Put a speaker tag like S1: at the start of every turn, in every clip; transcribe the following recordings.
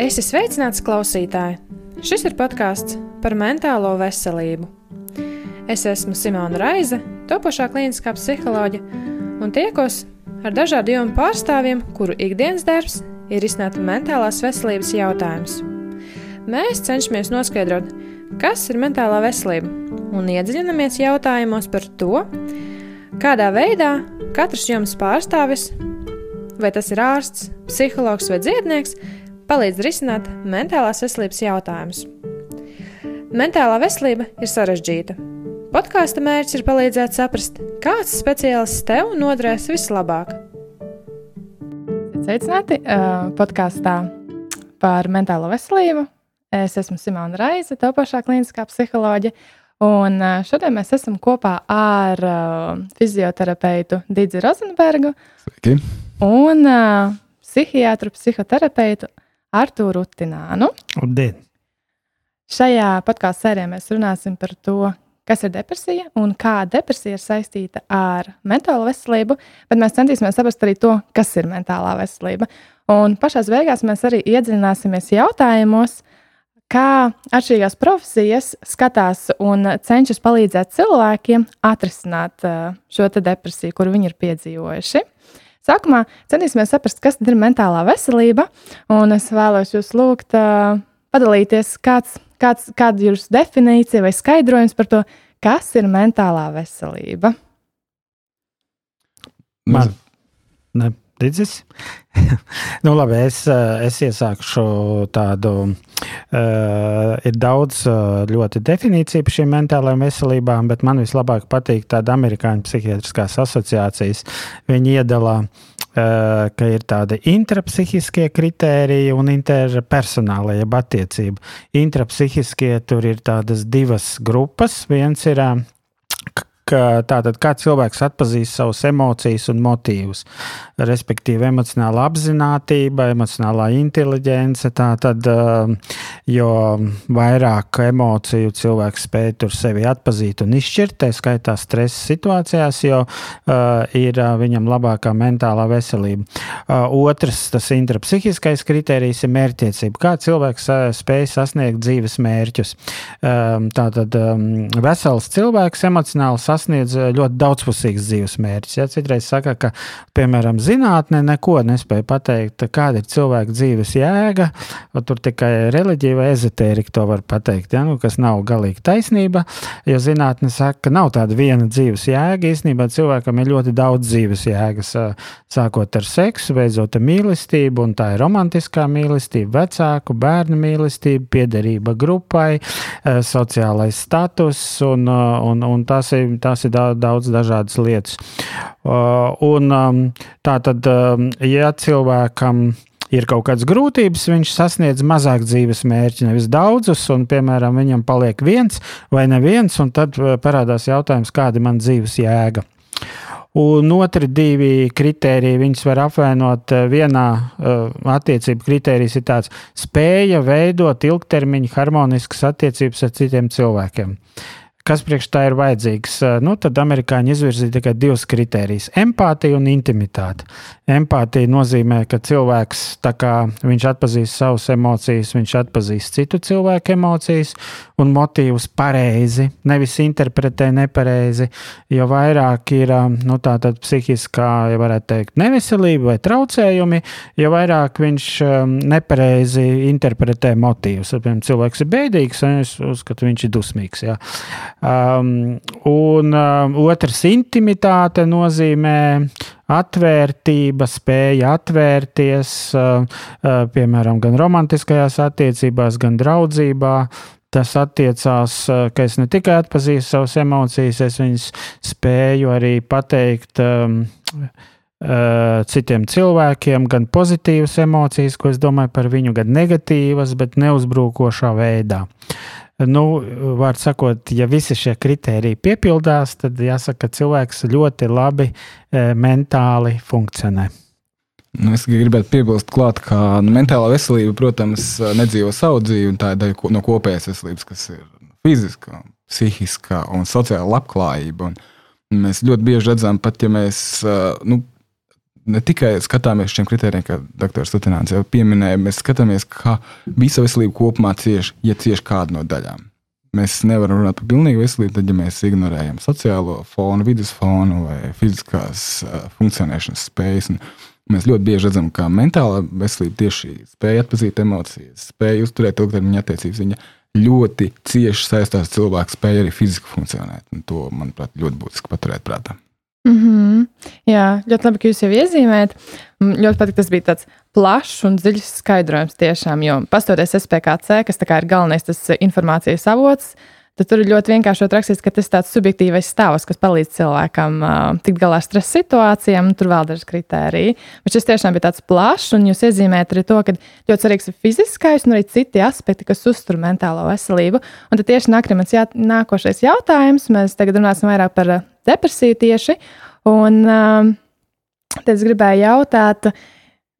S1: Esi sveicināts, klausītāji! Šis ir podkāsts par mentālo veselību. Es esmu Simona Raize, topošā kliniskā psiholoģe, un tiekos ar dažādu jomu pārstāvjiem, kuru ikdienas darbs ir izsnāta mentālās veselības jautājums. Mēs cenšamies noskaidrot, kas ir mentālā veselība, un iedziļināmies jautājumos par to, kādā veidā katrs jomas pārstāvis, vai tas ir ārsts, psihologs vai dziednieks, palīdz risināt mentālās veselības jautājumus. Mentālā veselība ir sarežģīta. Podkāstu mērķis ir palīdzēt saprast, kāds speciālists tev noderēs vislabāk.
S2: Sveicināti uh, podkāstā par mentālo veselību. Es esmu Simona Raize, topošā kliniskā psiholoģija. Un šodien mēs esam kopā ar uh, fizioterapeitu Dīdzi Rozenbergu
S3: Sveiki.
S2: un uh, psihiatru, psihoterapeitu Artūru Rutinānu.
S3: Labdien!
S2: Šajā podkāstu sērijā mēs runāsim par to, kas ir depresija un kā depresija ir saistīta ar mentālo veselību, bet mēs centīsimies saprast arī to, kas ir mentālā veselība. Un pašā beigās mēs arī iedziļināsimies jautājumos, kā atšķirīgās profesijas skatās un cenšas palīdzēt cilvēkiem atrisināt uh, šo depresiju, kuru viņi ir piedzīvojuši. Sākumā centīsimies saprast, kas ir mentālā veselība, un es vēlos jūs lūgt uh, padalīties, kāds, kāds, kāda ir jūsu definīcija vai skaidrojums par to, kas ir mentālā veselība.
S3: Man ne, Didzis. nu, labi, es, es iesākšu tādu. Uh, ir daudz uh, ļoti definīciju par šīm mentālajām veselībām, bet man vislabāk patīk tāda amerikāņu psihiatriskās asociācijas. Viņi iedala uh, ka ir tādi intrapsihiskie kritēriji un interpersonālie, jeb attiecību. Intrapsihiskie tur ir tādas divas grupas. Viens ir uh, tātad, kā cilvēks atpazīst savas emocijas un motīvus, respektīvi emocionāla apziņotība, emocionālā inteliģence. Tātad, um, jo vairāk emociju cilvēks spēj tur sevi atpazīt un izšķirt, tā skaitā stresa situācijās, jo uh, ir uh, viņam labākā mentālā veselība. Uh, otrs, tas intrapsihiskais kriterijs ir mērķtiecība. Kā cilvēks uh, spēj sasniegt dzīves mērķus. Um, tātad um, vesels cilvēks emocionāli sasniedz uh, ļoti daudzpusīgs dzīves mērķis. Ja? Citreiz saka, ka, piemēram, zinātnē neko nespēja pateikt, kāda ir cilvēka dzīves jēga. Tur tikai reliģija vai ezotērija to var pateikt, ja? nu, kas nav galīgi taisnība. Jo zinātnē saka, ka nav tāda viena dzīves jēga. Īsnībā cilvēkam ir ļoti daudz dzīves jēgas, sākot ar seksu, beidzot ar mīlestību, un tā ir romantiskā mīlestība, vecāku, bērnu mīlestība, piederība grupai, sociālais status, un, un, un tas ir, tas ir daudz dažādas lietas. Un tā tad, ja cilvēkam ir kaut kādas grūtības, viņš sasniedz mazāk dzīves mērķi, nevis daudzus, un, piemēram, viņam paliek viens vai neviens, un tad parādās jautājums, kāda ir mana dzīves jēga. Un otri divi kriteriji, viņus var apvienot vienā uh, attiecību kritērijs, ir tāds spēja veidot ilgtermiņa harmoniskas attiecības ar citiem cilvēkiem. Kas priekš tā ir vajadzīgs? Nu, tad amerikāņi izvirzīja tikai divus kritērijus - empātija un intimitāte. Empātija nozīmē, ka cilvēks, kā atpazīst savas emocijas, viņš atpazīst citu cilvēku emocijas un motīvus pareizi, nevis interpretē nepareizi. Jo vairāk ir nu, tāda psihiskā, ja varētu teikt, neveselība vai traucējumi, jo vairāk viņš nepareizi interpretē motīvus. Piemēram, cilvēks ir bēdīgs, un es uzskatu, viņš ir dusmīgs. Jā. Um, un um, otrs, intimitāte nozīmē atvērtība, spēja atvērties, uh, uh, piemēram, gan romantiskajās attiecībās, gan draudzībā. Tas attiecās, uh, ka es ne tikai atpazīstu savas emocijas, es viņas spēju arī pateikt. Um, uh, citiem cilvēkiem, gan pozitīvas emocijas, ko es domāju par viņu, gan negatīvas, bet neuzbrukošā veidā. Nu, Vārds sakot, ja visi šie kriteriji piepildās, tad jāsaka, ka cilvēks ļoti labi e, mentāli funkcionē.
S4: Nu, es gribētu piebilst, klāt, ka nu, mentālā veselība, protams, nedzīvo savu dzīvi, un tā ir daļa no kopējas veselības, kas ir fiziskā, psihiskā un sociāla labklājība. Un mēs ļoti bieži redzam, pat ja mēs nu, ne tikai skatāmies uz šiem kritērijiem, kā dr. Stutināns jau pieminēja, mēs skatāmies, kā visa veselība kopumā cieš, ja cieš kāda no daļām. Mēs nevaram runāt par pilnīgu veselību, tad, ja mēs ignorējam sociālo fonu, vidus fonu vai fiziskās funkcionēšanas spējas. Un mēs ļoti bieži redzam, ka mentālā veselība tieši spēja atpazīt emocijas, spēja uzturēt ilgtermiņa attiecības. Viņa ļoti cieši saistās ar cilvēku spēju arī fiziski funkcionēt. Un to, manuprāt, ļoti būtiski paturēt prātā.
S2: Mm -hmm. Jā, ļoti labi, ka jūs jau iezīmējat. Man ļoti patīk, tas bija tāds plašs un dziļs skaidrojums tiešām, jo pastoties SPKC, kas ir galvenais tas informācijas avots, tad tur ir ļoti vienkārši rakstīts, ka tas ir tāds subjektīvais stāvoklis, kas palīdz cilvēkam uh, tikt galā ar stresa situācijām, tur vēl dažas kritērijas. Bet šis tiešām bija tāds plašs, un jūs iezīmējat arī to, ka ļoti svarīgs ir fiziskais un arī citi aspekti, kas uztur mentālo veselību. Un tad tieši nāk arī mans jā, nākošais jautājums. Mēs tagad runāsim vairāk par depresiju tieši. Un um, tad es gribēju jautāt,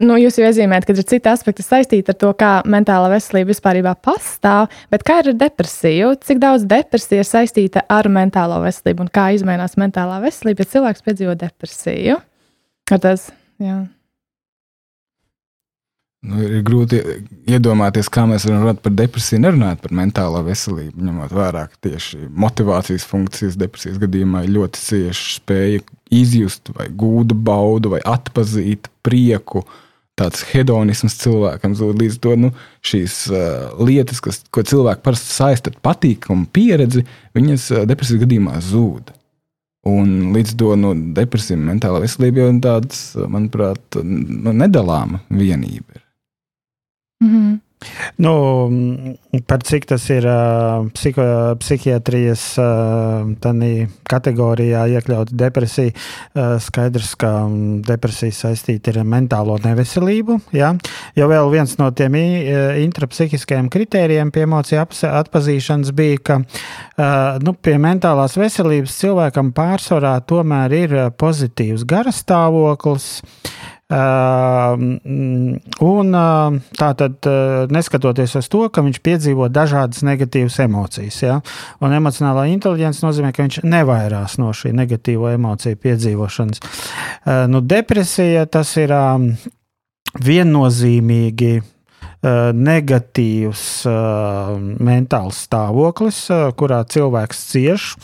S2: nu, jūs jau iezīmējat, ka ir citi aspekti saistīti ar to, kā mentāla veselība vispār pastāv, bet kā ir ar depresiju? Cik daudz depresija ir saistīta ar mentālo veselību un kā izmainās mentālā veselība, ja cilvēks piedzīvo depresiju? Ar tas, jā.
S4: Nu, ir grūti iedomāties, kā mēs varam runāt par depresiju, nerunājot par mentālo veselību, ņemot vērā, ka tieši motivācijas funkcijas depresijas gadījumā ir ļoti cieša spēja izjust, vai gūda baudu, vai atpazīt prieku. Tāds hedonisms cilvēkam zūd līdz to nu, šīs uh, lietas, kas, ko cilvēki parasti saista ar patīkamu pieredzi, viņas uh, depresijas gadījumā zūd. Un līdz to nu, depresija, mentāla veselība jau ir tāds, manuprāt, nu, nedalāma vienība. Ir.
S3: Mm -hmm. Nu, par cik tas ir psiho, psihiatrijas kategorijā iekļauts depresija, skaidrs, ka depresija saistīta ar mentālo neveselību. Ja? Jo vēl viens no tiem intrapsihiskajiem kritērijiem pie emociju atpazīšanas bija, ka nu, pie mentālās veselības cilvēkam pārsvarā tomēr ir pozitīvs garastāvoklis. Un tā tad, neskatoties uz to, ka viņš piedzīvo dažādas negatīvas emocijas, ja? un emocionālā inteligence nozīmē, ka viņš nevairās no šī negatīvo emociju piedzīvošanas. Nu, depresija tas ir viennozīmīgi negatīvs mentāls stāvoklis, kurā cilvēks cieš,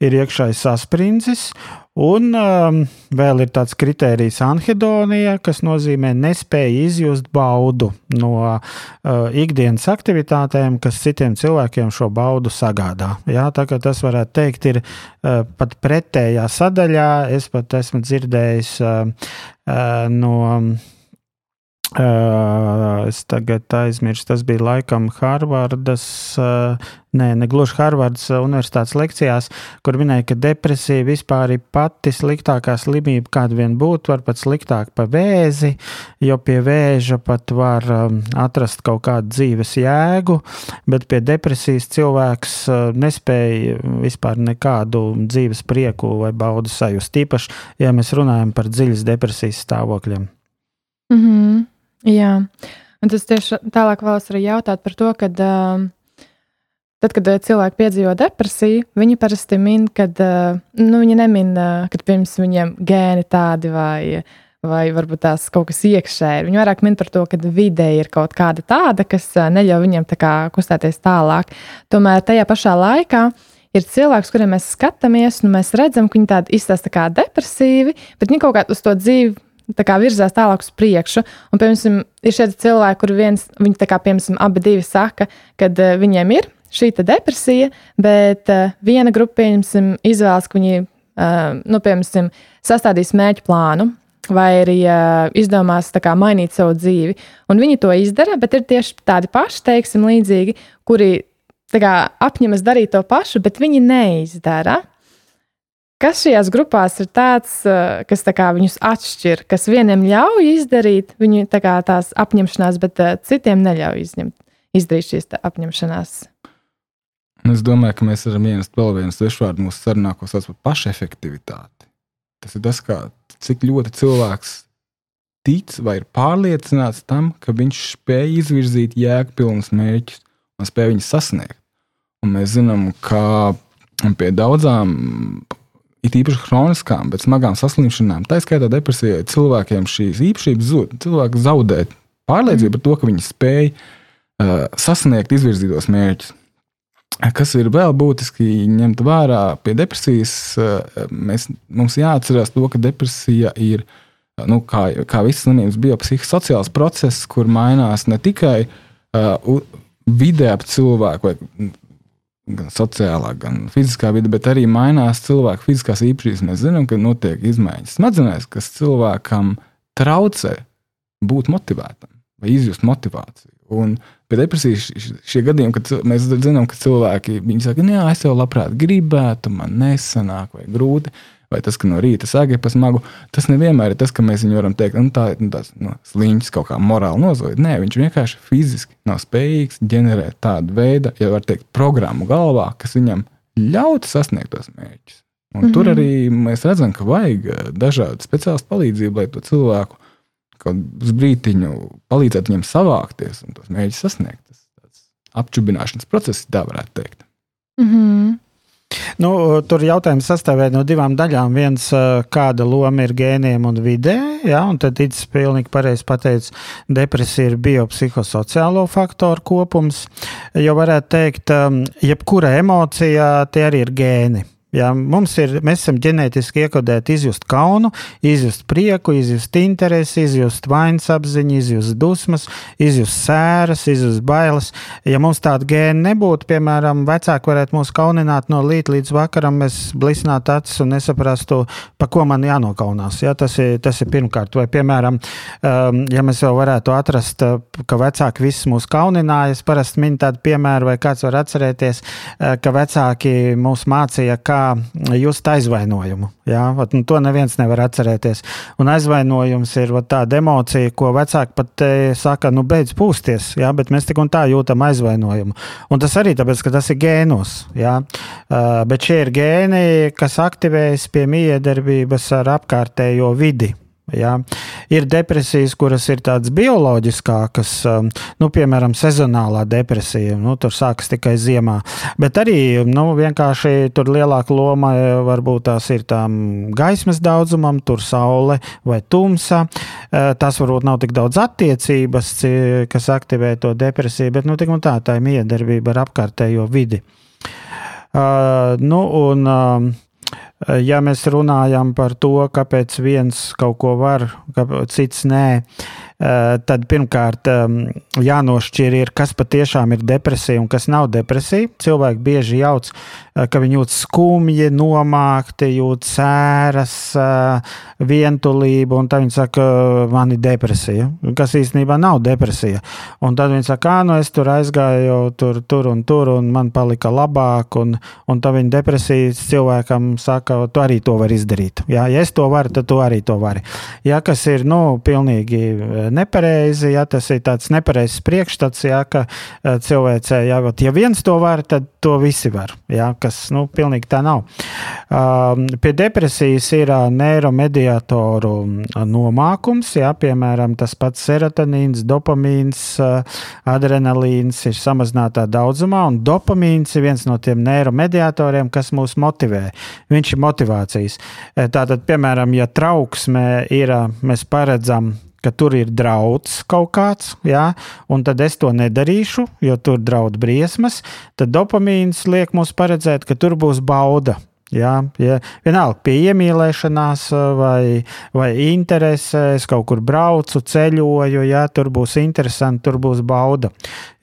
S3: ir iekšējais sasprindzis. Un um, vēl ir tāds kritērijs anhedonija, kas nozīmē nespēju izjust baudu no uh, ikdienas aktivitātēm, kas citiem cilvēkiem šo baudu sagādā. Jā, tā kā tas varētu teikt, ir uh, pat pretējā sadaļā. Es pat esmu dzirdējis uh, uh, no Uh, es tagad aizmirsu, tas bija laikam Harvardas, uh, nē, ne gluži Harvardas universitātes lekcijās, kur minēja, ka depresija vispār ir pati sliktākā slimība, kāda vien būtu, var pat sliktāk pa vēzi, jo pie vēža pat var um, atrast kaut kādu dzīves jēgu, bet pie depresijas cilvēks uh, nespēja vispār nekādu dzīves prieku vai baudu sajust. Tīpaši, ja mēs runājam par dziļas depresijas stāvokļiem.
S2: Mm -hmm. Jā, un tas tieši tālāk vēlos arī jautāt par to, kad, tad, kad cilvēki piedzīvo depresiju, viņi parasti min, kad nu, viņi nemin, kad pirms viņiem gēni tādi vai, vai varbūt tās kaut kas iekšēji. Viņi vairāk min par to, ka vide ir kaut kāda tāda, kas neļauj viņiem tā kā kustēties tālāk. Tomēr tajā pašā laikā ir cilvēks, kuriem mēs skatāmies, un mēs redzam, ka viņi tādi izstāsta kā depresīvi, bet viņi kaut kā uz to dzīvi kā, virzās tālāk uz priekšu. Un, piemēram, ir šie cilvēki, kur viens, viņi tā kā, piemēram, abi divi saka, ka uh, viņiem ir šī depresija, bet uh, viena grupa, pieņemsim, izvēlas, ka viņi, uh, nu, piemēram, sastādīs mērķu plānu. Vai arī uh, izdomās kā, mainīt savu dzīvi. Un viņi to izdara, bet ir tieši tādi paši, teiksim, līdzīgi, kuri kā, apņemas darīt to pašu, bet viņi neizdara. Kas šajās grupās ir tāds, eh, kas tā viņus atšķir, kas vieniem ļauj izdarīt viņu tā tās apņemšanās, bet uh, citiem neļauj izņemt, izdarīt šīs apņemšanās?
S4: Es domāju, ka mēs varam ienest vēl vienu svešvārdu mūsu sarunā, ko sauc par pašefektivitāti. Tas ir tas, kā, cik ļoti cilvēks tic vai ir pārliecināts tam, ka viņš spēj izvirzīt jēgpilnus mērķus un spēj viņus sasniegt. Un mēs zinām, ka pie daudzām it īpaši chroniskām, bet smagām saslimšanām, tā skaitā depresijai, cilvēkiem šīs īpašības zūd. Cilvēki zaudē pārliecību mm. par to, ka viņi spēj uh, sasniegt izvirzītos mērķus. Kas ir vēl būtiski ņemt vērā pie depresijas, uh, mēs, mums jāatcerās to, ka depresija ir nu, kā, kā visas slimības, biopsihosociāls process, kur mainās ne tikai uh, vidē ap cilvēku, vai gan sociālā, gan fiziskā vide, bet arī mainās cilvēka fiziskās īpašības. Mēs zinām, ka notiek izmaiņas smadzenēs, kas cilvēkam traucē būt motivētam vai izjust motivāciju. Un pie depresijas šie gadījumi, kad mēs zinām, ka cilvēki saka, jā, es jau labprāt gribētu, man nesanāk vai grūti vai tas, ka no rīta sēga pa smagu, tas nevienmēr ir tas, ka mēs viņu varam teikt, nu, tā ir nu, tāds nu, sliņķis kaut kā morāli nozodīt. Nē, viņš vienkārši fiziski nav spējīgs ģenerēt tādu veidu, ja var teikt, programmu galvā, kas viņam ļautu sasniegt tos mērķus. Un mm -hmm. Tur arī mēs redzam, ka vajag eh, dažādu speciālistu palīdzību, lai to cilvēku kaut uz brīdiņu palīdzētu viņam savākties un tos mērķus sasniegt. Tas apčubināšanas process, tā varētu teikt.
S2: Mm -hmm.
S3: Nu, tur jautājums sastāvē no divām daļām. Viens, kāda loma ir gēniem un vidē, ja, un tad Its pilnīgi pareizi pateica, depresija ir biopsihosociālo faktoru kopums, jo varētu teikt, jebkura emocija tie arī ir gēni. Ja, mums ir, mēs esam ģenētiski iekodēti izjust kaunu, izjust prieku, izjust interesi, izjust vainas apziņu, izjust dusmas, izjust sēras, izjust bailes. Ja mums tāda gēna nebūtu, piemēram, vecāki varētu mūs kaunināt no līdz līdz vakaram, mēs blisnātu acis un nesaprastu, pa ko man jānokaunās. Ja, tas, ir, tas ir pirmkārt. Vai, piemēram, um, ja mēs vēl varētu atrast, uh, ka vecāki visus mūs kaunināja, es parasti minu tādu piemēru, vai kāds var atcerēties, uh, ka vecāki mūs mācīja, kā just aizvainojumu. Jā, vat, nu, to neviens nevar atcerēties. Un aizvainojums ir vat, tāda emocija, ko vecāki pat e, saka, nu beidz pūsties, jā, bet mēs tik un tā jūtam aizvainojumu. Un tas arī tāpēc, ka tas ir gēnos. Jā. Uh, bet šie ir gēni, kas aktivējas pie miedarbības ar apkārtējo vidi. Ja? Ir depresijas, kuras ir tādas bioloģiskākas, um, nu, piemēram, sezonālā depresija. Nu, tur sākas tikai ziemā. Bet arī nu, vienkārši tur lielāka loma e, varbūt tās ir tām gaismas daudzumam, tur saule vai tumsa. E, tas varbūt nav tik daudz attiecības, kas aktivē to depresiju, bet nu, tā tā ir miedarbība ar apkārtējo vidi. Uh, nu, un, uh, ja mēs runājam par to, kāpēc viens kaut ko var, cits nē, Eh, tad pirmkārt jānošķir, ir, kas patiešām ir depresija un kas nav depresija. Cilvēki bieži jauc, eh, ka viņi jūtas skumji, nomākti, jūt sēras, eh, vientulību, un tad viņi saka, man ir depresija, kas īstenībā nav depresija. Un tad viņi saka, ah, nu es tur aizgāju tur, tur un tur, un man palika labāk, un, un tad viņa depresijas cilvēkam saka, tu arī to vari izdarīt. Jā, ja es to varu, tad tu arī to vari. Ja kas ir, nu, pilnīgi nepareizi, ja tas ir tāds nepareizs priekšstats, ja, ka cilvēcē, ja, ja viens to var, tad to visi var, ja, kas, nu, pilnīgi tā nav. Um, pie depresijas ir uh, neiromediatoru nomākums, ja, piemēram, tas pats serotonīns, dopamīns, uh, adrenalīns ir samazinātā daudzumā, un dopamīns ir viens no tiem neiromediatoriem, kas mūs motivē. Viņš ir motivācijas. Tātad, piemēram, ja trauksmē ir, mēs paredzam ka tur ir draudz kaut kāds, jā, un tad es to nedarīšu, jo tur draud briesmas, tad dopamīns liek mums paredzēt, ka tur būs bauda. Jā, ja, vienalga pie iemīlēšanās vai, vai interesēs, kaut kur braucu, ceļoju, ja tur būs interesanti, tur būs bauda.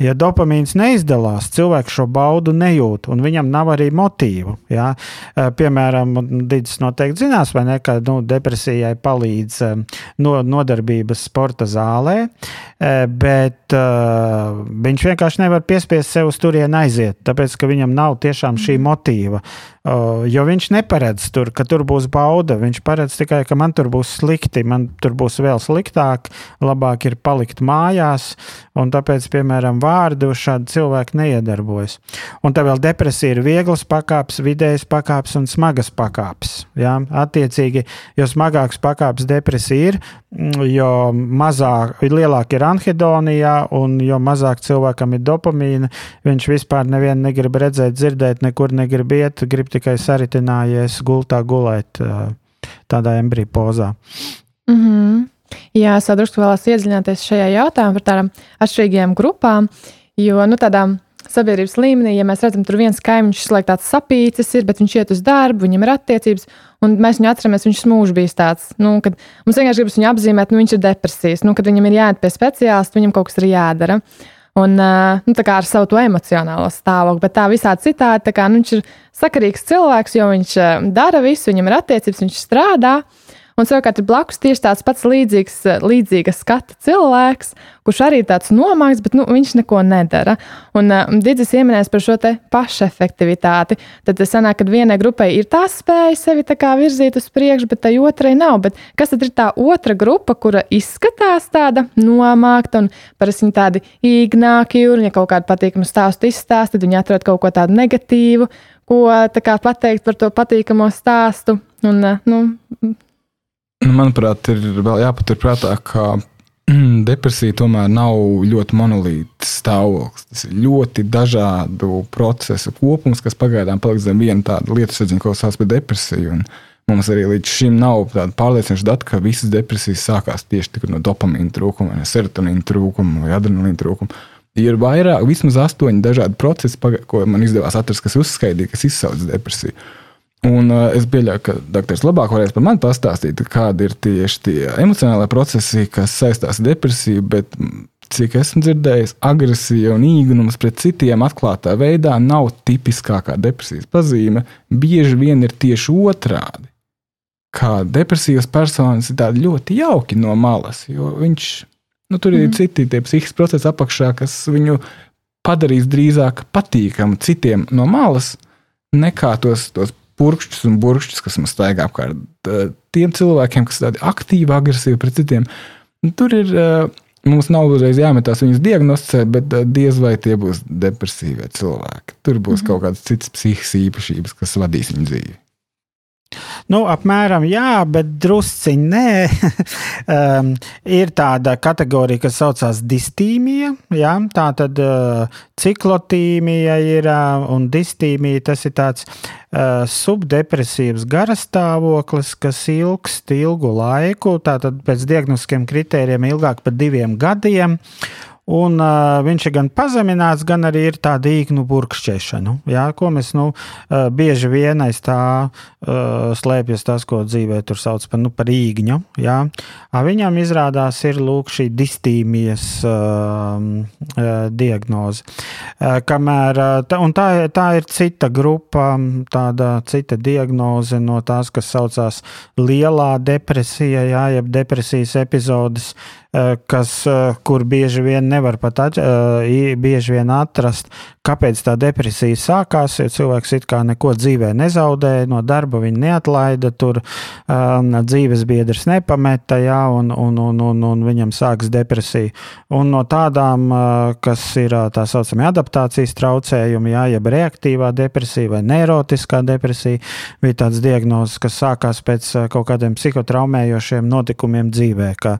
S3: Ja dopamīns neizdalās, cilvēks šo baudu nejūt, un viņam nav arī motīvu. Ja. Piemēram, Digis noteikti zinās, vai ne, ka nu, depresijai palīdz no, nodarbības sporta zālē, bet uh, viņš vienkārši nevar piespiest sev uz turieni aiziet, tāpēc ka viņam nav tiešām šī motīva. Jo viņš neparedz tur, ka tur būs bauda. Viņš paredz tikai, ka man tur būs slikti, man tur būs vēl sliktāk, labāk ir palikt mājās. Un tāpēc, piemēram, vārdi uz šādu cilvēku neiedarbojas. Un tā vēl depresija ir vieglas pakāpes, vidējas pakāpes un smagas pakāpes. Ja? Attiecīgi, jo smagāks pakāpes depresija ir, mm, jo mazāk, lielāk ir anhedonijā, un jo mazāk cilvēkam ir dopamīna, viņš vispār nevienu negrib redzēt, dzirdēt, nekur negrib iet, grib tikai saritinājies gultā gulēt tādā embrija pozā.
S2: Mm -hmm. Jā, es drusku vēlos iedziļināties šajā jautājumā par tādām atšķirīgām grupām, jo nu, tādām sabiedrības līmenī, ja mēs redzam, tur viens kaimiņš slēgt tāds sapīcis ir, bet viņš iet uz darbu, viņam ir attiecības, un mēs viņu atceramies, viņš mūžs bijis tāds, nu, kad mums vienkārši gribas viņu apzīmēt, nu, viņš ir depresijas, nu, kad viņam ir jāiet pie speciālista, viņam kaut kas ir jādara. Un, nu, ar savu emocionālo stāvokli, bet tā visādi citādi. Kā, nu, viņš ir sakarīgs cilvēks, jo viņš dara visu, viņam ir attiecības, viņš strādā. Un savukārt ir blakus tieši tāds pats līdzīgs, līdzīga skata cilvēks, kurš arī tāds nomāks, bet nu, viņš neko nedara. Un uh, Digis pieminēs par šo pašefektivitāti. Tad tas sanāk, ka vienai grupai ir tā spēja sevi tā virzīt uz priekšu, bet tai otrai nav. Bet kas tad ir tā otra grupa, kura izskatās tāda nomākta un parasti viņi tādi īgnāki, un ja kaut kādu patīkamu stāstu izstāsta, tad viņi atrod kaut ko tādu negatīvu, ko kā, pateikt par to patīkamo stāstu. Un, nu,
S4: Nu, manuprāt, ir vēl jāpaturprātā, ka depresija tomēr nav ļoti monolīts stāvoklis. Tas ir ļoti dažādu procesu kopums, kas pagaidām paliek zem viena tāda lietu, sadziņa, ko sauc par depresiju. Un mums arī līdz šim nav tāda pārliecinoša data, ka visas depresijas sākās tieši no dopamīna trūkuma, serotonīna trūkuma vai adrenalīna trūkuma. Ir vairāk, vismaz astoņi dažādi procesi, ko man izdevās atrast, kas uzskaitīja, kas izsauc depresiju. Un uh, es pieļauju, ka doktors labāk varēs par mani pastāstīt, kādi ir tieši tie emocionālie procesi, kas saistās ar depresiju. Bet, cik esmu dzirdējis, agresija un īgnums pret citiem atklātā veidā nav tipiskākā depresijas pazīme. Bieži vien ir tieši otrādi. Kā depresijas personis ir ļoti jauki no malas, jo viņš, nu, tur ir mm. citi psihiski procesi apakšā, kas viņu padarīs drīzāk patīkamu citiem no malas nekā tos, tos purkšķus un burkšķus, kas mums staigā apkārt. Tiem cilvēkiem, kas tādi aktīvi, agresīvi pret citiem, tur ir. Mums nav uzreiz jāmetās viņus diagnosticēt, bet diez vai tie būs depresīvie cilvēki. Tur būs mm -hmm. kaut kādas citas psihiskas īpašības, kas vadīs viņu dzīvi.
S3: Nu, apmēram jā, bet drusciņi nē. um, ir tāda kategorija, kas saucās distīmija. Jā, tā tad uh, ciklotīmija ir uh, un distīmija. Tas ir tāds uh, subdepresīvs garastāvoklis, kas ilgst ilgu laiku. Tātad pēc diagnostiskiem kritērijiem ilgāk par diviem gadiem. Un, uh, viņš ir gan pazemināts, gan arī ir tāda īknu burkšķēšana. Jā, ko mēs nu, uh, bieži vien aiz tā uh, slēpjas tas, ko dzīvē tur sauc par, nu, par īgņu. Jā. A, viņam izrādās ir lūk šī distīmijas uh, uh, diagnoze. Uh, kamēr, uh, tā, tā, tā ir cita grupa, tāda cita diagnoze no tās, kas saucās lielā depresija, jā, jeb depresijas epizodes. Uh, kas, eh, kur bieži vien nevar pat at, eh, bieži vien atrast, kāpēc tā depresija sākās. Jo cilvēks it kā neko dzīvē nezaudēja, no darba viņa neatlaida, tur um, dzīves biedrs nepameta, jā, un, un, un, un, un viņam sākas depresija. Un no tādām, kas ir tā saucamie adaptācijas traucējumi, jā, jeb reaktīvā depresija vai neirotiskā depresija, bija tāds diagnozes, kas sākās pēc kaut kādiem psihotraumējošiem notikumiem dzīvē ka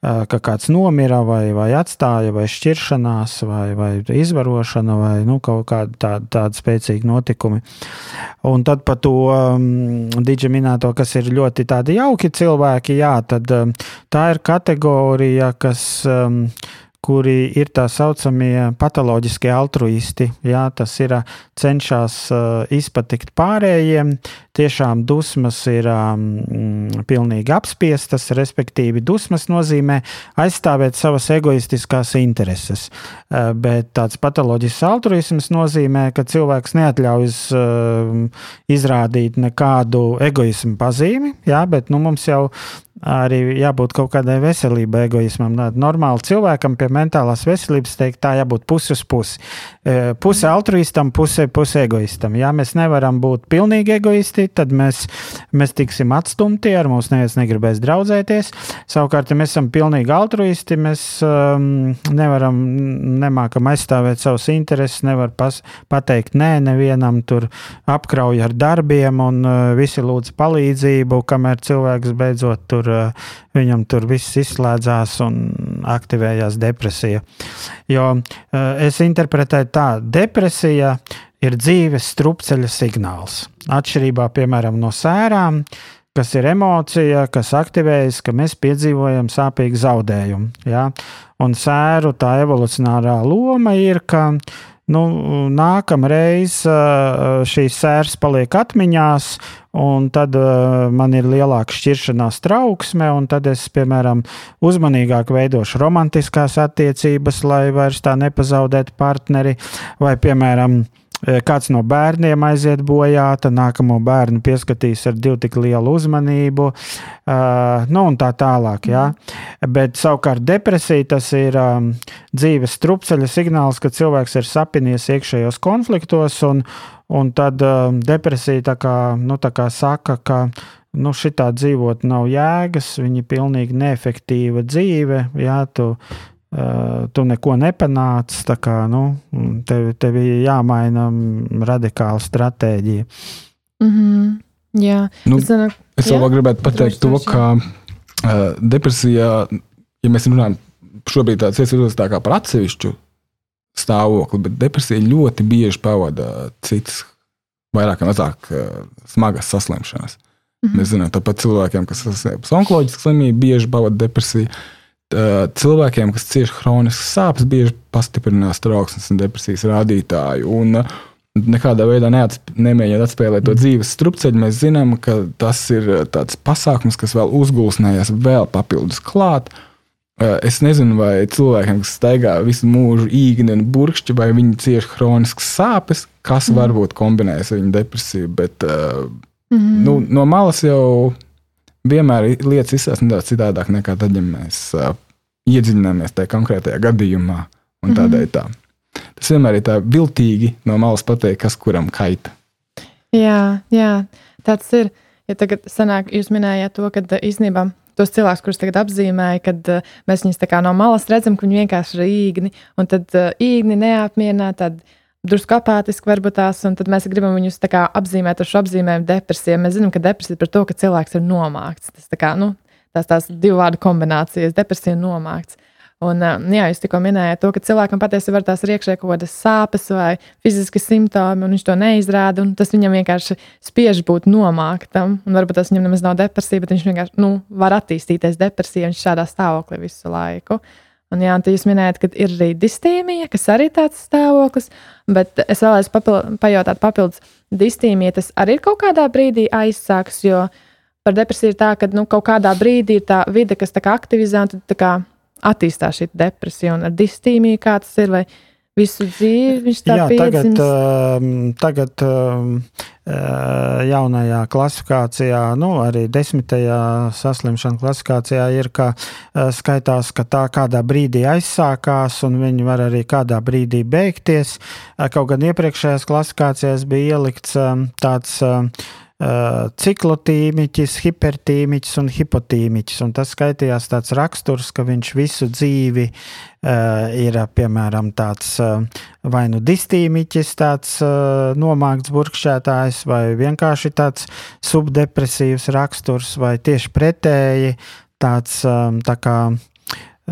S3: kāds nomira, vai, vai atstāja, vai šķiršanās, vai, vai izvarošana, vai nu, kaut kāda tāda, tāda spēcīga notikumi. Un tad par to um, diģi minēto, kas ir ļoti jauki cilvēki, jā, tad um, tā ir kategorija, kas. Um, kuri ir tā saucamie patoloģiskie altruisti. Jā, tas ir cenšas uh, izpatikt pārējiem, tiešām dusmas ir um, pilnīgi apspiestas, respektīvi, dusmas nozīmē aizstāvēt savas egoistiskās intereses. Uh, bet tāds patoloģisks altruisms nozīmē, ka cilvēks neatļaujas uh, izrādīt nekādu egoismu pazīmi, jā, bet nu, mums jau arī jābūt kaut kādai veselībai, egoismam. Normāli cilvēkam pie mentālās veselības teikt, tā jābūt pusi uz pusi. E, puse altruistam, puse, puse egoistam. Ja mēs nevaram būt pilnīgi egoisti, tad mēs, mēs tiksim atstumti, ar mums neviens negribēs draudzēties. Savukārt, ja mēs esam pilnīgi altruisti, mēs um, nevaram, nemākam aizstāvēt savus intereses, nevar pas, pateikt nē, nevienam tur apkrauj ar darbiem un uh, visi lūdz palīdzību, kamēr cilvēks beidzot tur, viņam tur viss izslēdzās un aktivējās depresija. Jo es interpretēju tā, depresija ir dzīves strupceļa signāls. Atšķirībā piemēram no sērām, kas ir emocija, kas aktivējas, ka mēs piedzīvojam sāpīgu zaudējumu. Ja? Un sēru tā evolucionārā loma ir, ka nu, nākamreiz šīs sēras paliek atmiņās, un tad man ir lielāka šķiršanās trauksme, un tad es, piemēram, uzmanīgāk veidošu romantiskās attiecības, lai vairs tā nepazaudētu partneri, vai, piemēram, kāds no bērniem aiziet bojā, tad nākamo bērnu pieskatīs ar divu tik lielu uzmanību, uh, nu un tā tālāk. Ja? Bet savukārt depresija tas ir um, dzīves strupceļa signāls, ka cilvēks ir sapinies iekšējos konfliktos, un, un tad um, depresija tā kā, nu, tā kā saka, ka nu, šitā dzīvot nav jēgas, viņa ir pilnīgi neefektīva dzīve. Jā, tu tu neko nepanāci. Kā, nu, tev, tev ir jāmaina radikāla stratēģija.
S2: Mm -hmm. Jā,
S4: nu, es, zinu, es jā? vēl gribētu pateikt to, ka uh, depresijā, ja mēs runājam šobrīd tāds iesvirzos tā kā par atsevišķu stāvokli, bet depresija ļoti bieži pavada citas, vairāk vai mazāk uh, smagas saslimšanas. Mm -hmm. Mēs zinām, tāpat cilvēkiem, kas saslimst onkoloģisku slimību, bieži pavada depresiju. Uh, cilvēkiem, kas cieš chroniskas sāpes, bieži pastiprinās trauksmes un depresijas rādītāju. Un, Nekādā veidā nemēģināt atspēlēt to dzīves strupceļu. Mēs zinām, ka tas ir tāds pasākums, kas vēl uzgulsnējas vēl papildus klāt. Es nezinu, vai cilvēkiem, kas staigā visu mūžu īgni un burkšķi, vai viņi cieš chroniskas sāpes, kas mm. varbūt kombinējas ar viņu depresiju. Bet mm. nu, no malas jau vienmēr lietas izsaka nedaudz citādāk nekā tad, ja mēs uh, iedziļināmies tajā konkrētajā gadījumā. Un tādēļ tā. Tas vienmēr ir tā viltīgi no malas pateikt, kas kuram kaita.
S2: Jā, jā, tāds ir. Ja tagad sanāk, jūs minējāt to, ka īstenībā tos cilvēkus, kurus tagad apzīmēja, kad uh, mēs viņus no malas redzam, ka viņi vienkārši ir īgni, un tad uh, īgni neapmierināt, tad drusku apātiski varbūt tās, un tad mēs gribam viņus kā, apzīmēt ar šo apzīmējumu depresiju. Mēs zinām, ka depresija ir par to, ka cilvēks ir nomākts. Tas tā kā, nu, tās, tās divu vārdu kombinācijas, depresija un nomākts. Un, jā, jūs tikko minējāt to, ka cilvēkam patiesībā ir tās iekšē kaut kādas sāpes vai fiziski simptomi, un viņš to neizrāda. Tas viņam vienkārši spiež būt nomāktam. Un varbūt tas viņam nemaz nav depresija, bet viņš vienkārši nu, var attīstīties depresijā, viņš šādā stāvoklī visu laiku. Uh, Un, jā, jūs minējāt, ka ir arī distīmija, kas arī ir tāds stāvoklis, bet es vēlēs papil pajautāt, papildus, distīmija tas arī ir kaut kādā brīdī aizsāks, jo par depresiju ir tā, ka nu, kaut kādā brīdī ir tā vide, kas tā aktivizē, un kā attīstās šī depresija, un ar distīmiju kā tas ir, vai visu dzīvi viņš tā
S3: Jā, piedzimst. tagad, tagad uh, jaunajā klasifikācijā, nu, arī desmitajā saslimšana klasifikācijā ir, ka uh, skaitās, ka tā kādā brīdī aizsākās, un viņi var arī kādā brīdī beigties. Uh, kaut gan iepriekšējās klasifikācijās bija ielikts um, tāds ciklotīmiķis, hipertīmiķis un hipotīmiķis. Un tas skaitījās tāds raksturs, ka viņš visu dzīvi uh, ir piemēram tāds uh, vai nu distīmiķis, tāds uh, nomākts burkšķētājs, vai vienkārši tāds subdepresīvs raksturs, vai tieši pretēji tāds um, tā kā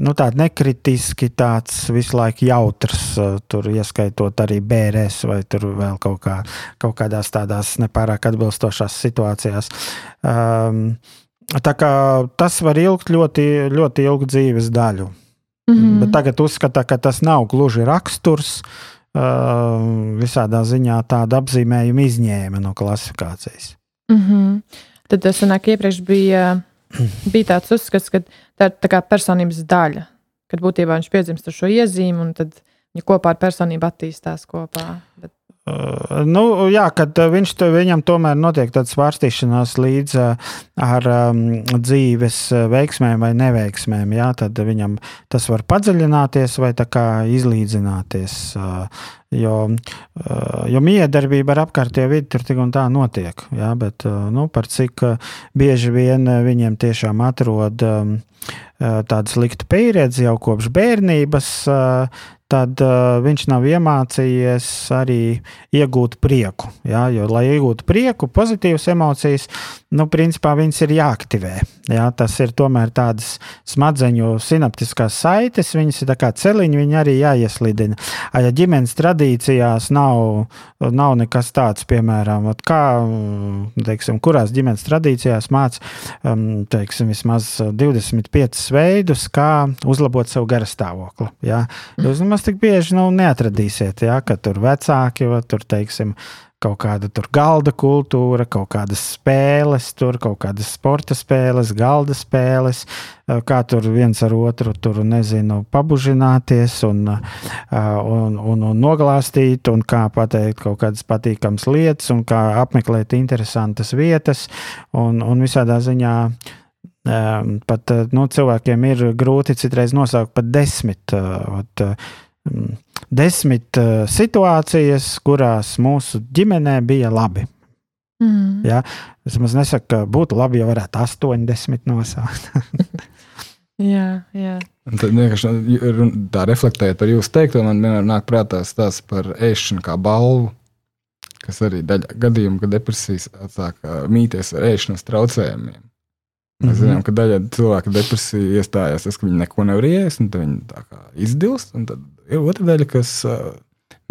S3: nu, tāds nekritiski, tāds visu laiku jautrs, tur ieskaitot arī bērēs vai tur vēl kaut, kā, kaut kādās tādās nepārāk atbilstošās situācijās. Um, tā kā tas var ilgt ļoti, ļoti ilgu dzīves daļu. Mm -hmm. Bet tagad uzskata, ka tas nav gluži raksturs. Uh, visādā ziņā tādu apzīmējumu izņēma no klasifikācijas.
S2: Mm -hmm. Tad tas sanāk, iepriekš bija bija tāds uzskats, ka tā ir tā kā personības daļa, kad būtībā viņš piedzimst ar šo iezīmi un tad viņi kopā ar personību attīstās kopā. Bet...
S3: Uh, nu, jā, kad viņš to, viņam tomēr notiek tāds svārstīšanās līdz uh, ar um, dzīves veiksmēm vai neveiksmēm, jā, tad viņam tas var padziļināties vai izlīdzināties. Uh, Jo, jo miedarbība ar apkārtējo vidi tur tik un tā notiek. Jā, bet nu, par cik bieži vien viņiem tiešām atrod tādu sliktu pieredzi jau kopš bērnības, tad viņš nav iemācījies arī iegūt prieku. Ja? Jo, lai iegūtu prieku, pozitīvas emocijas, nu, principā viņas ir jāaktivē. Ja? Tas ir tomēr tādas smadzeņu sinaptiskās saites, viņas ir kā celiņi, viņi arī jāieslidina. Ja ģimenes tradicionāli tradīcijās nav, nav nekas tāds, piemēram, kā, teiksim, kurās ģimenes tradīcijās māca, um, vismaz 25 veidus, kā uzlabot savu garastāvokli. Ja? Jūs nemaz tik bieži nu, neatradīsiet, ja? ka tur vecāki, vai tur, teiksim, kaut kāda tur galda kultūra, kaut kādas spēles, tur kaut kādas sporta spēles, galda spēles, kā tur viens ar otru tur, nezinu, pabužināties un, un, un, un noglāstīt, un kā pateikt kaut kādas patīkamas lietas, un kā apmeklēt interesantas vietas, un, un visādā ziņā. Pat nu, cilvēkiem ir grūti citreiz nosaukt pat desmit. Ot, desmit uh, situācijas, kurās mūsu ģimenē bija labi. Mm. Ja? Es maz nesaku, ka būtu labi, ja varētu 80 nosaukt.
S2: jā, jā.
S4: Un tad vienkārši nu, tā reflektējot par jūsu teikto, man vienmēr nāk prātā tas par ēšanu kā balvu, kas arī daļa gadījumu, kad depresijas sāk mīties ar ēšanas traucējumiem. Mēs mm -hmm. zinām, ka daļa cilvēku depresija iestājās tas, ka viņi neko nevar iest, un viņi tā kā izdilst. Tad ir otra daļa, kas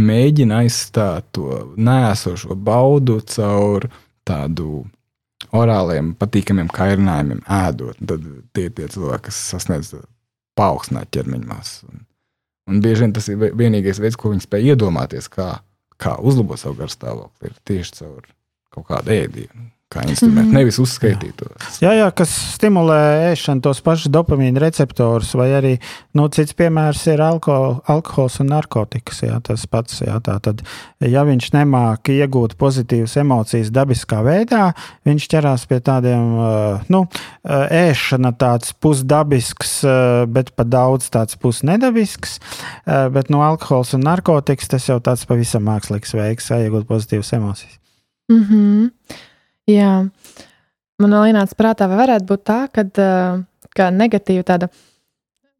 S4: mēģina aizstāt to nēsošo baudu caur tādu orāliem, patīkamiem kairinājumiem, ēdot. Tad tie ir tie cilvēki, kas sasniedz paaugstināt ķermeņa masu. Un, un bieži vien tas ir vienīgais veids, ko viņi spēj iedomāties, kā, kā uzlabot savu garstāvokli, ir tieši caur kaut kādu ēdienu kā instrumentu, mm -hmm. nevis uzskaitītos.
S3: Jā, jā, kas stimulē ēšanu, tos pašus dopamīna receptorus, vai arī nu, cits piemērs ir alkohol, alkohols un narkotikas. Jā, tas pats, jā, tā tad, ja viņš nemāk iegūt pozitīvas emocijas dabiskā veidā, viņš ķerās pie tādiem, nu, ēšana tāds pusdabisks, bet pa daudz tāds pusnedabisks, bet no nu, alkohols un narkotikas tas jau tāds pavisam mākslīgs veids, iegūt pozitīvas emocijas.
S2: Mm -hmm. Jā, man vēl ienāca prātā, vai varētu būt tā, ka negatīva tāda,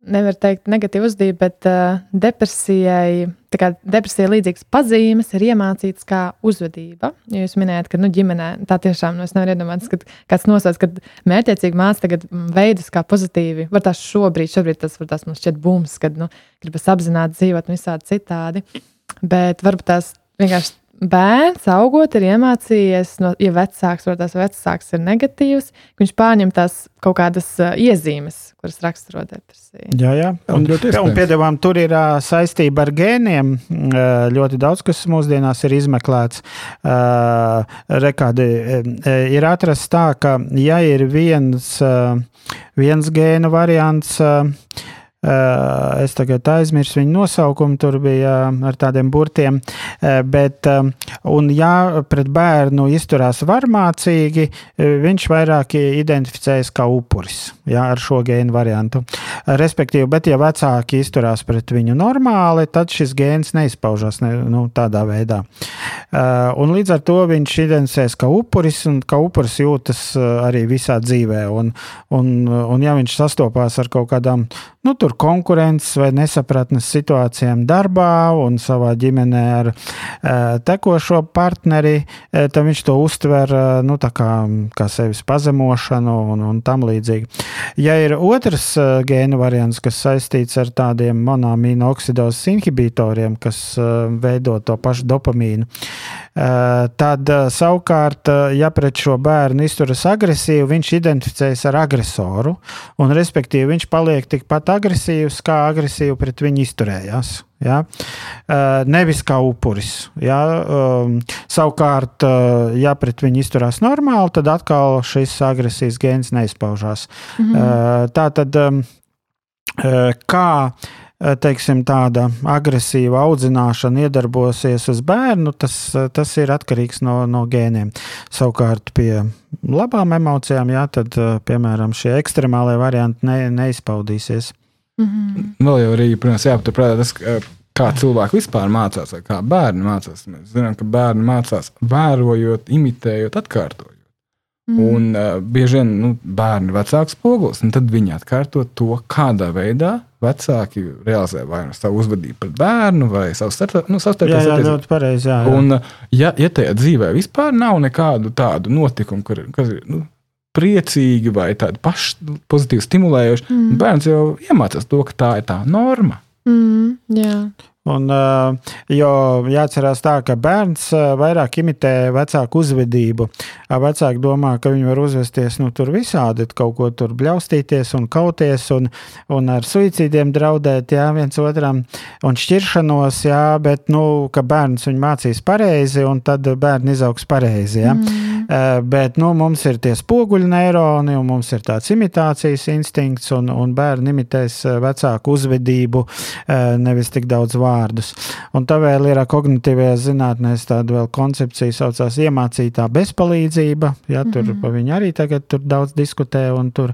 S2: nevar teikt, negatīva uzdība, bet uh, depresijai, tā kā depresijai līdzīgas pazīmes ir iemācītas kā uzvedība. Ja jūs minējat, ka nu, ģimenē tā tiešām nu, nevar iedomāties, ka kāds nosauc, ka mērķiecīgi māca tagad veidus kā pozitīvi. Var tās šobrīd, šobrīd tas var tās man šķiet bums, kad nu, gribas apzināti dzīvot un visādi citādi. Bet varbūt tās vienkārši bērns augot ir iemācījies, no, ja vecāks, vai tas vecāks ir negatīvs, viņš pārņem tās kaut kādas uh, iezīmes, kuras raksturo depresiju.
S3: Jā, jā. Un, un piedāvājam, tur ir uh, saistība ar gēniem. Uh, ļoti daudz, kas mūsdienās ir izmeklēts. Uh, rekādi, uh, ir atrasts tā, ka ja ir viens, uh, viens gēnu variants, es tagad aizmirsu viņu nosaukumu, tur bija eh, ar tādiem burtiem. Eh, bet, un, ja pret bērnu izturās varmācīgi, viņš vairāk identificējas kā upuris ja, ar šo gēnu variantu. Respektīvi, bet, ja vecāki izturās pret viņu normāli, tad šis gēns neizpaužas ne, nu, tādā veidā. Un līdz ar to viņš identificējas kā upuris, un kā upuris jūtas arī visā dzīvē. Un, un, un ja viņš sastopās ar kaut kādām nu, tur konkurences vai nesapratnes situācijām darbā un savā ģimenē ar uh, tekošo partneri, uh, tad viņš to uztver uh, nu, kā, kā sevis pazemošanu un, un tam līdzīgi. Ja ir otrs gēnu variants, kas saistīts ar tādiem monamīnu oksidozes inhibitoriem, kas veido to pašu dopamīnu, tad uh, savukārt, uh, ja pret šo bērnu izturas agresīvi, viņš identificējas ar agresoru un respektīvi viņš paliek tikpat agresīvs kā agresīvi pret viņu izturējās. Ja? Nevis kā upuris. Ja? Um, savukārt, ja pret viņu izturās normāli, tad atkal šis agresijas gēns neizpaužās. Mm -hmm. tā tad, um, kā teiksim, tāda agresīva audzināšana iedarbosies uz bērnu, tas, tas ir atkarīgs no, no gēniem. Savukārt pie labām emocijām, jā, tad, piemēram, šie ekstremālie varianti ne, neizpaudīsies.
S4: Mm -hmm. Vēl jau arī, protams, jāpaturprātā tas, kā cilvēki vispār mācās, kā bērni mācās. Mēs zinām, ka bērni mācās vērojot, imitējot, atkārtojot. Mm. Un uh, bieži vien nu, bērni ir vecāks spogulis, un tad viņi atkārto to, kādā veidā vecāki realizē vai nu savu uzvedību pret bērnu, vai savu starptautisko nu,
S3: jā, jā, ļoti pareizi. Jā, jā.
S4: Un, ja, ja tajā dzīvē vispār nav nekādu tādu notikumu, kur, kas ir nu, priecīgi vai tādi paši pozitīvi stimulējoši. Mm. Bērns jau iemācās to, ka tā ir tā norma.
S2: Mm, jā.
S3: Un, uh, jo jāatcerās tā, ka bērns uh, vairāk imitē vecāku uzvedību. Vecāki domā, ka viņi var uzvesties nu, tur visādi, kaut ko tur bļaustīties un kauties un, un ar suicīdiem draudēt jā, viens otram un šķiršanos, jā, bet nu, ka bērns viņu mācīs pareizi un tad bērni izaugs pareizi. Jā. Mm. Uh, bet nu, mums ir tie spoguļu neironi un mums ir tāds imitācijas instinkts un, un bērni imitēs vecāku uzvedību, uh, nevis tik daudz vārdu vārdus. Un tā vēl ir kognitīvajā zinātnē tāda vēl koncepcija, saucās iemācītā bezpalīdzība. Ja, tur mm -hmm. pa viņu arī tagad daudz diskutē. Tur,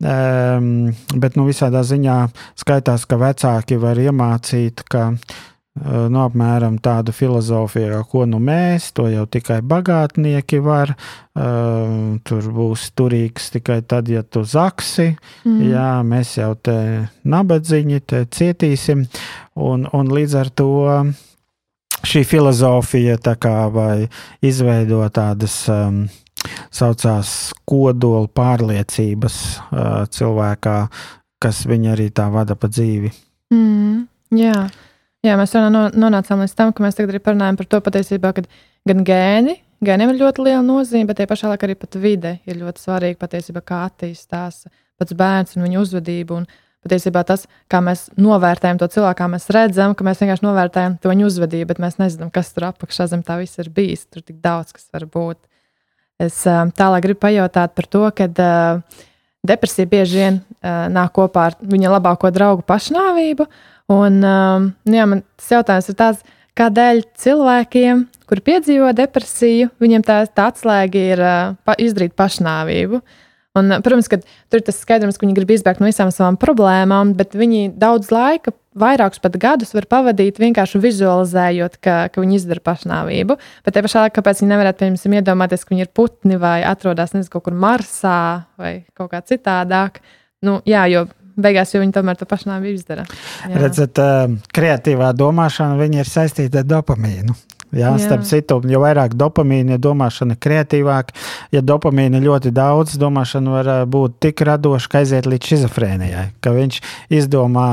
S3: um, bet nu, visādā ziņā skaitās, ka vecāki var iemācīt, ka nu, apmēram tādu filozofiju, ko nu mēs, to jau tikai bagātnieki var. Uh, tur būs turīgs tikai tad, ja tu zaksi. Mm. Jā, mēs jau te nabadzīņi, te cietīsim. Un, un līdz ar to šī filozofija tā kā vai izveido tādas. Um, saucās kodola pārliecības uh, cilvēkā, kas viņu arī tā vada pa dzīvi.
S2: Mm, jā. Jā, mēs nonācām līdz tam, ka mēs tagad arī parunājam par to patiesībā, ka gan gēni, gēniem ir ļoti liela nozīme, bet tie pašā laikā arī pat vide ir ļoti svarīga patiesībā, kā attīstās pats bērns un viņa uzvedība. Un patiesībā tas, kā mēs novērtējam to cilvēku, kā mēs redzam, ka mēs vienkārši novērtējam to viņa uzvedību, bet mēs nezinām, kas tur apakšā zem tā viss ir bijis. Tur tik daudz, kas var būt. Es tālāk gribu pajautāt par to, ka uh, depresija bieži vien nāk kopā ar viņa labāko draugu pašnāvību. Un, um, nu jā, man tas jautājums ir tāds, kādēļ cilvēkiem, kuri piedzīvo depresiju, viņiem tā, tā atslēga ir uh, pa, izdarīt pašnāvību. Un, protams, ka tur ir tas skaidrs, ka viņi grib izbēgt no visām savām problēmām, bet viņi daudz laika, vairākus pat gadus var pavadīt vienkārši vizualizējot, ka, ka viņi izdara pašnāvību. Bet te pašā laikā, kāpēc viņi nevarētu, piemēram, iedomāties, ka viņi ir putni vai atrodas nezinu, kaut kur Marsā vai kaut kā citādāk. Nu, jā, jo beigās jau viņi tomēr to pašnāvību izdara.
S3: Jā. Redzat, kreatīvā domāšana ir saistīta ar dopamīnu. Jā, Jā. Starp citu, jo vairāk dopamīna, ja domāšana ir kreatīvāka, ja dopamīna ir ļoti daudz, domāšana var būt tik radoša, ka aiziet līdz schizofrēnijai. Ka viņš izdomā,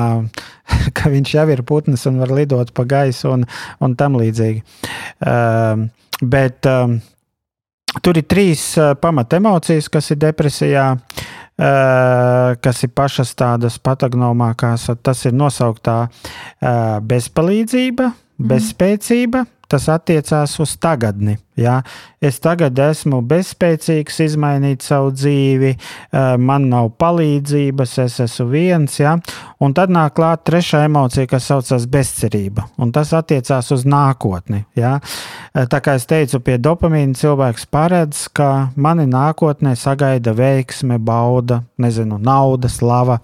S3: ka viņš jau ir putns un var lidot pa gaisu un, un tam līdzīgi. Um, bet um, tur ir trīs uh, pamatemocijas, kas ir depresijā. Uh, kas ir pašas tādas patagnomākās, tas ir nosauktā bezpalīdzība, mhm. bezspēcība, tas attiecās uz tagadni. Ja? Es tagad esmu bezspēcīgs izmainīt savu dzīvi, man nav palīdzības, es esmu viens. Ja? Un tad nāk klāt trešā emocija, kas saucas bezcerība. Un tas attiecās uz nākotni. Ja? Tā kā es teicu, pie dopamīna cilvēks paredz, ka mani nākotnē sagaida veiksme, bauda, nezinu, nauda, slava.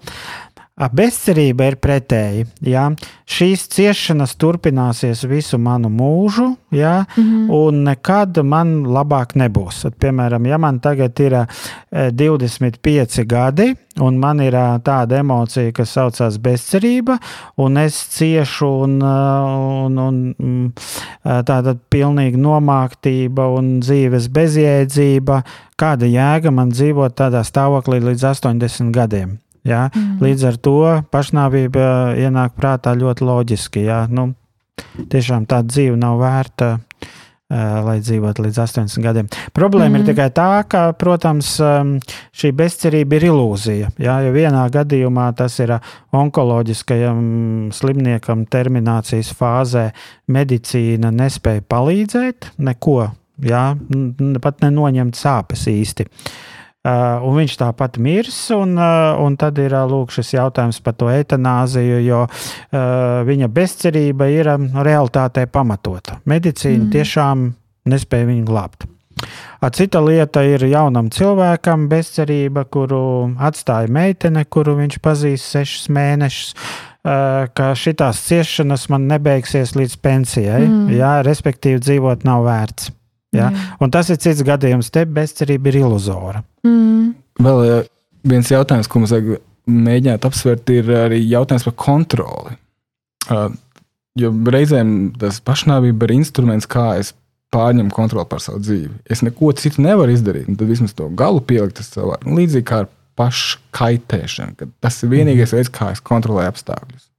S3: Bezcerība ir pretēji. Ja? Šīs ciešanas turpināsies visu manu mūžu, ja? mm -hmm. un nekad man labāk nebūs. At, piemēram, ja man tagad ir 25 gadi, un man ir tāda emocija, kas saucās bezcerība, un es ciešu, un, un, un mm, tāda pilnīga nomāktība un dzīves bezjēdzība, kāda jēga man dzīvot tādā stāvoklī līdz 80 gadiem. Ja? Mm. Līdz ar to pašnāvība ienāk prātā ļoti loģiski. Ja? Nu, tiešām tā dzīve nav vērta. Uh, lai dzīvotu līdz 80 gadiem. Problēma mm. ir tikai tā, ka, protams, um, šī bezcerība ir ilūzija. Jā, jo vienā gadījumā tas ir onkoloģiskajam slimniekam terminācijas fāzē medicīna nespēja palīdzēt, neko, jā, pat nenoņemt sāpes īsti. Uh, Uh, un viņš tāpat mirs, un, uh, un tad ir uh, lūk, šis jautājums par to etanāziju, jo uh, viņa bezcerība ir um, realitātē pamatota. Medicīna mm. tiešām nespēja viņu glābt. Cita lieta ir jaunam cilvēkam bezcerība, kuru atstāja meitene, kuru viņš pazīst sešus mēnešus. Uh, ka šīs ciešanas man nebeigsies līdz pensijai, mm. jā, respektīvi, dzīvot nav vērts. Ja? Mm. Un tas ir cits gadījums, te bezcerība ir iluzora.
S4: Mm. Vēl viens jautājums, ko mums vajag mēģināt apsvērt, ir arī jautājums par kontroli. Uh, jo reizēm tas pašnāvība ir instruments, kā es pārņemu kontroli pār savu dzīvi. Es neko citu nevaru izdarīt, tad vismaz to galu pielikt savā. Nu, līdzīgi kā ar paškaitēšanu, kad tas ir vienīgais mm. veids, kā es kontrolēju apstākļus.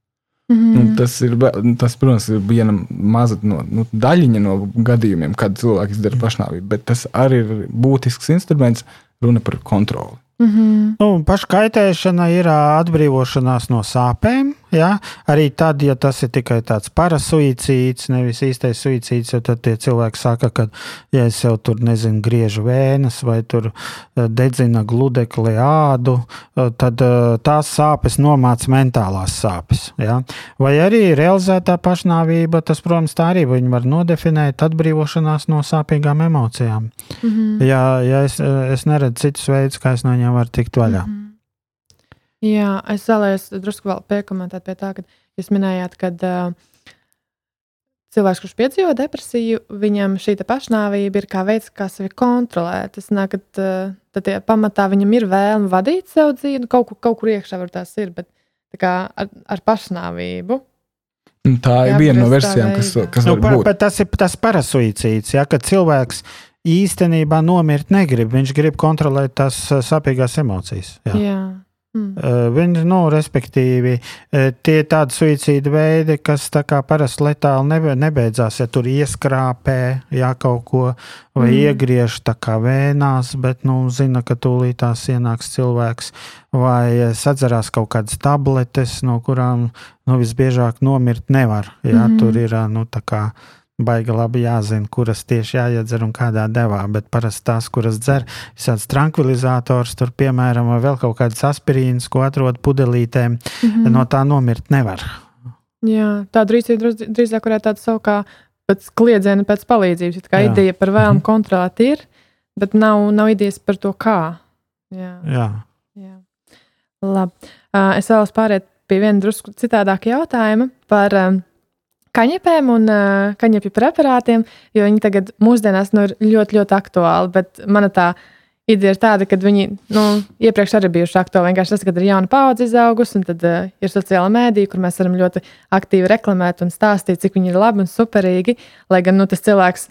S2: Mhm.
S4: Un Tas, ir, tas, protams, ir viena maza no, nu, daļiņa no gadījumiem, kad cilvēki izdara pašnāvību, bet tas arī ir būtisks instruments, runa par kontroli.
S2: Mhm.
S3: Nu, paškaitēšana ir atbrīvošanās no sāpēm. Ja? Arī tad, ja tas ir tikai tāds parasuicīds, nevis īstais suicīds, jo tad tie cilvēki saka, ka, ja es jau tur nezinu, griežu vēnes vai tur eh, dedzina gludekli ādu, eh, tad eh, tās sāpes nomāca mentālās sāpes. Ja? Vai arī realizētā pašnāvība, tas, protams, tā arī viņi var nodefinēt atbrīvošanās no sāpīgām emocijām.
S2: Mhm.
S3: Ja, ja es, es neredzu citus veidus, kā es no viņiem varu tikt vaļā.
S2: Mhm. Jā, es vēlējos drusku vēl piekomentēt pie tā, ka jūs minējāt, ka uh, cilvēks, kurš piedzīvo depresiju, viņam šī te pašnāvība ir kā veids, kā sevi kontrolēt. Tas nāk, ka uh, tad tie pamatā viņam ir vēlme vadīt savu dzīvi, nu, kaut, kur- kaut kur iekšā var tās ir, bet tā kā ar, ar pašnāvību.
S4: Un Tā ir
S2: Jā,
S4: viena no versijām, kas, kas
S3: Nu,
S4: var
S3: pa,
S4: būt.
S3: bet tas ir tas parasuicīds, ja, kad cilvēks īstenībā nomirt negrib. Viņš grib kontrolēt tās ā, sāpīgās emocijas. Jā.
S2: Jā. Mm.
S3: Uh, Viņi, nu, respektīvi, uh, tie ir tādi suicīda veidi, kas parasti letāli nebe, nebeidzās. Ja tur ieskrāpē, jā, kaut ko vai
S2: Mm.
S3: iegriež vēnās, bet, nu, zina, ka tūlīt tās ienāks cilvēks vai eh, sadzerās kaut kādas tabletes, no kurām, nu, visbiežāk nomirt nevar. Jā, mm. tur ir, nu, tā kā baigi labi jāzina, kuras tieši jāiedzer un kādā devā. Bet parasti tās, kuras dzer, ir tāds tranquilizators, tur, piemēram, vai vēl kaut kādas aspirīnas, ko atrod pudelītēm,
S2: Mhm.
S3: mm. no tā nomirt nevar.
S2: Jā, rīcība druz- drīzāk varētu tāda savu kā pēc kliedziena, pēc palīdzības. Kā
S3: Jā.
S2: ideja par vēlmu
S3: Mhm.
S2: kontrolēt ir, bet nav, nav idejas par to, kā. Jā,
S3: Jā.
S2: jā. Labi. Es vēlos pāriet pie viena drusku citādāka jautājuma par um, kaņepēm un uh, kaņepju preparātiem, jo viņi tagad mūsdienās nu, ir ļoti, ļoti aktuāli. Bet mana tā ideja ir tāda, ka viņi nu, iepriekš arī bijuši aktuāli. Vienkārši tas, ka ir jauna paudze izaugusi, un tad uh, ir sociāla mēdīja, kur mēs varam ļoti aktīvi reklamēt un stāstīt, cik viņi ir labi un superīgi. Lai gan nu, tas cilvēks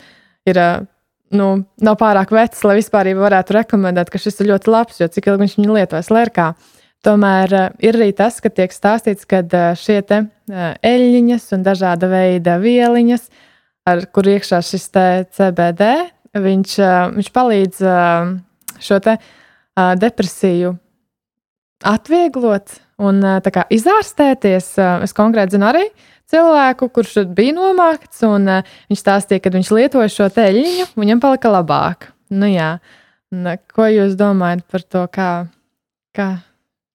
S2: ir. Uh, Nu, nav pārāk vecs, lai vispār varētu rekomendēt, ka šis ir ļoti labs, jo cik ilgi viņš viņu lietojas lērkā. Tomēr uh, ir arī tas, ka tiek stāstīts, ka uh, šie te, uh, eļļiņas un dažāda veida vieliņas, ar kur iekšā šis CBD, viņš, viņš palīdz šo depresiju atvieglot un kā izārstēties. Es konkrēti zinu arī cilvēku, kurš bija nomākts, un viņš stāstīja, ka viņš lietoja šo teļiņu, viņam palika labāk. Nu, jā. Ko jūs domājat par to? Kā, kā?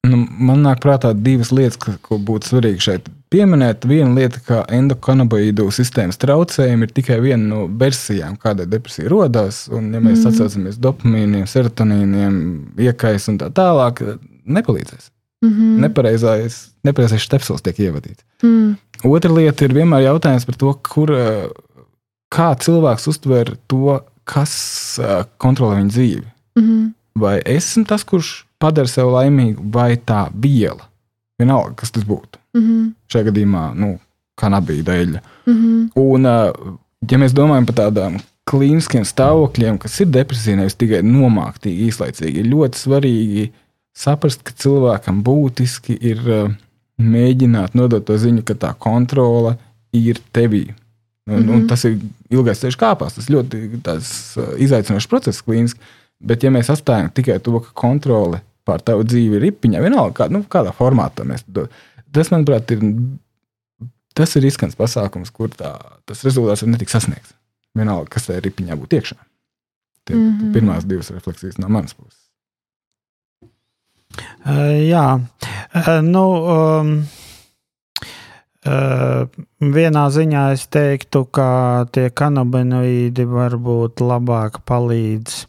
S4: Nu, man nāk prātā divas lietas, ka, ko būtu svarīgi šeit pieminēt. Viena lieta, ka endokannabinoīdu sistēmas traucējumi ir tikai viena no versijām, kādai depresija radās. Un, ja mēs mm. atcaucamies dopamīniem, serotonīniem, iekais un tā tālāk, nepalīdzēs.
S2: Mm -hmm.
S4: Nepareizais, nepareizais stepsels tiek ievadīts.
S2: mm.
S4: Otra lieta ir vienmēr jautājums par to, kur, eh, kā cilvēks uztver to, kas eh, kontrolē viņa dzīvi.
S2: Mm -hmm.
S4: Vai esmu tas, kurš padara sevi laimīgu, vai tā viela? Vienalga, kas tas būtu.
S2: Mm -hmm.
S4: Šajā gadījumā, nu, kanabīda eļļa.
S2: Mm -hmm.
S4: Un, eh, ja mēs domājam par tādām klīniskiem stāvokļiem, kas ir depresija, nevis tikai nomāktīgi, īslaicīgi, ir ļoti svarīgi saprast, ka cilvēkam būtiski ir eh, mēģināt nodot to ziņu, ka tā kontrole ir tevī. Un, mm -hmm. un
S2: Mhm.
S4: tas ir ilgais ceļš kāpās. Tas ļoti uh, izaicinošs process, klīniski. Bet, ja mēs atstājam tikai to, ka kontrole pār tavu dzīvi ir ripiņā, vienalga, kā, nu, kādā formātā mēs to tas, manuprāt, ir, tas ir riskants pasākums, kur tā, tas rezultāts var netikt sasniegts. Vienalga, kas tajā ripiņā būtu iekšā. Tie mm. -hmm. pirmās divas refleksijas no manas puses.
S3: Uh, jā, uh, nu, um, uh, vienā ziņā es teiktu, ka tie kanabinoīdi varbūt labāk palīdz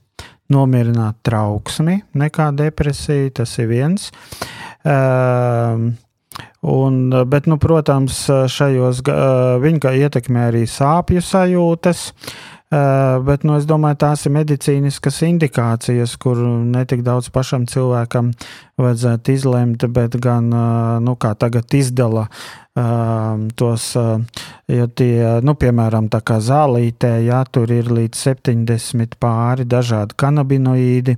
S3: nomierināt trauksmi nekā depresija. Tas ir viens. Uh, Un, bet, nu, protams, šajos viņi kā ietekmē arī sāpju sajūtas. Uh, bet nu, es domāju, tās ir medicīniskas indikācijas, kur netik daudz pašam cilvēkam vajadzētu izlemt, bet gan, uh, nu, kā tagad izdala uh, tos, jo tie, nu, piemēram, tā kā zālītē, jā, tur ir līdz 70 pāri dažādi kanabinoīdi.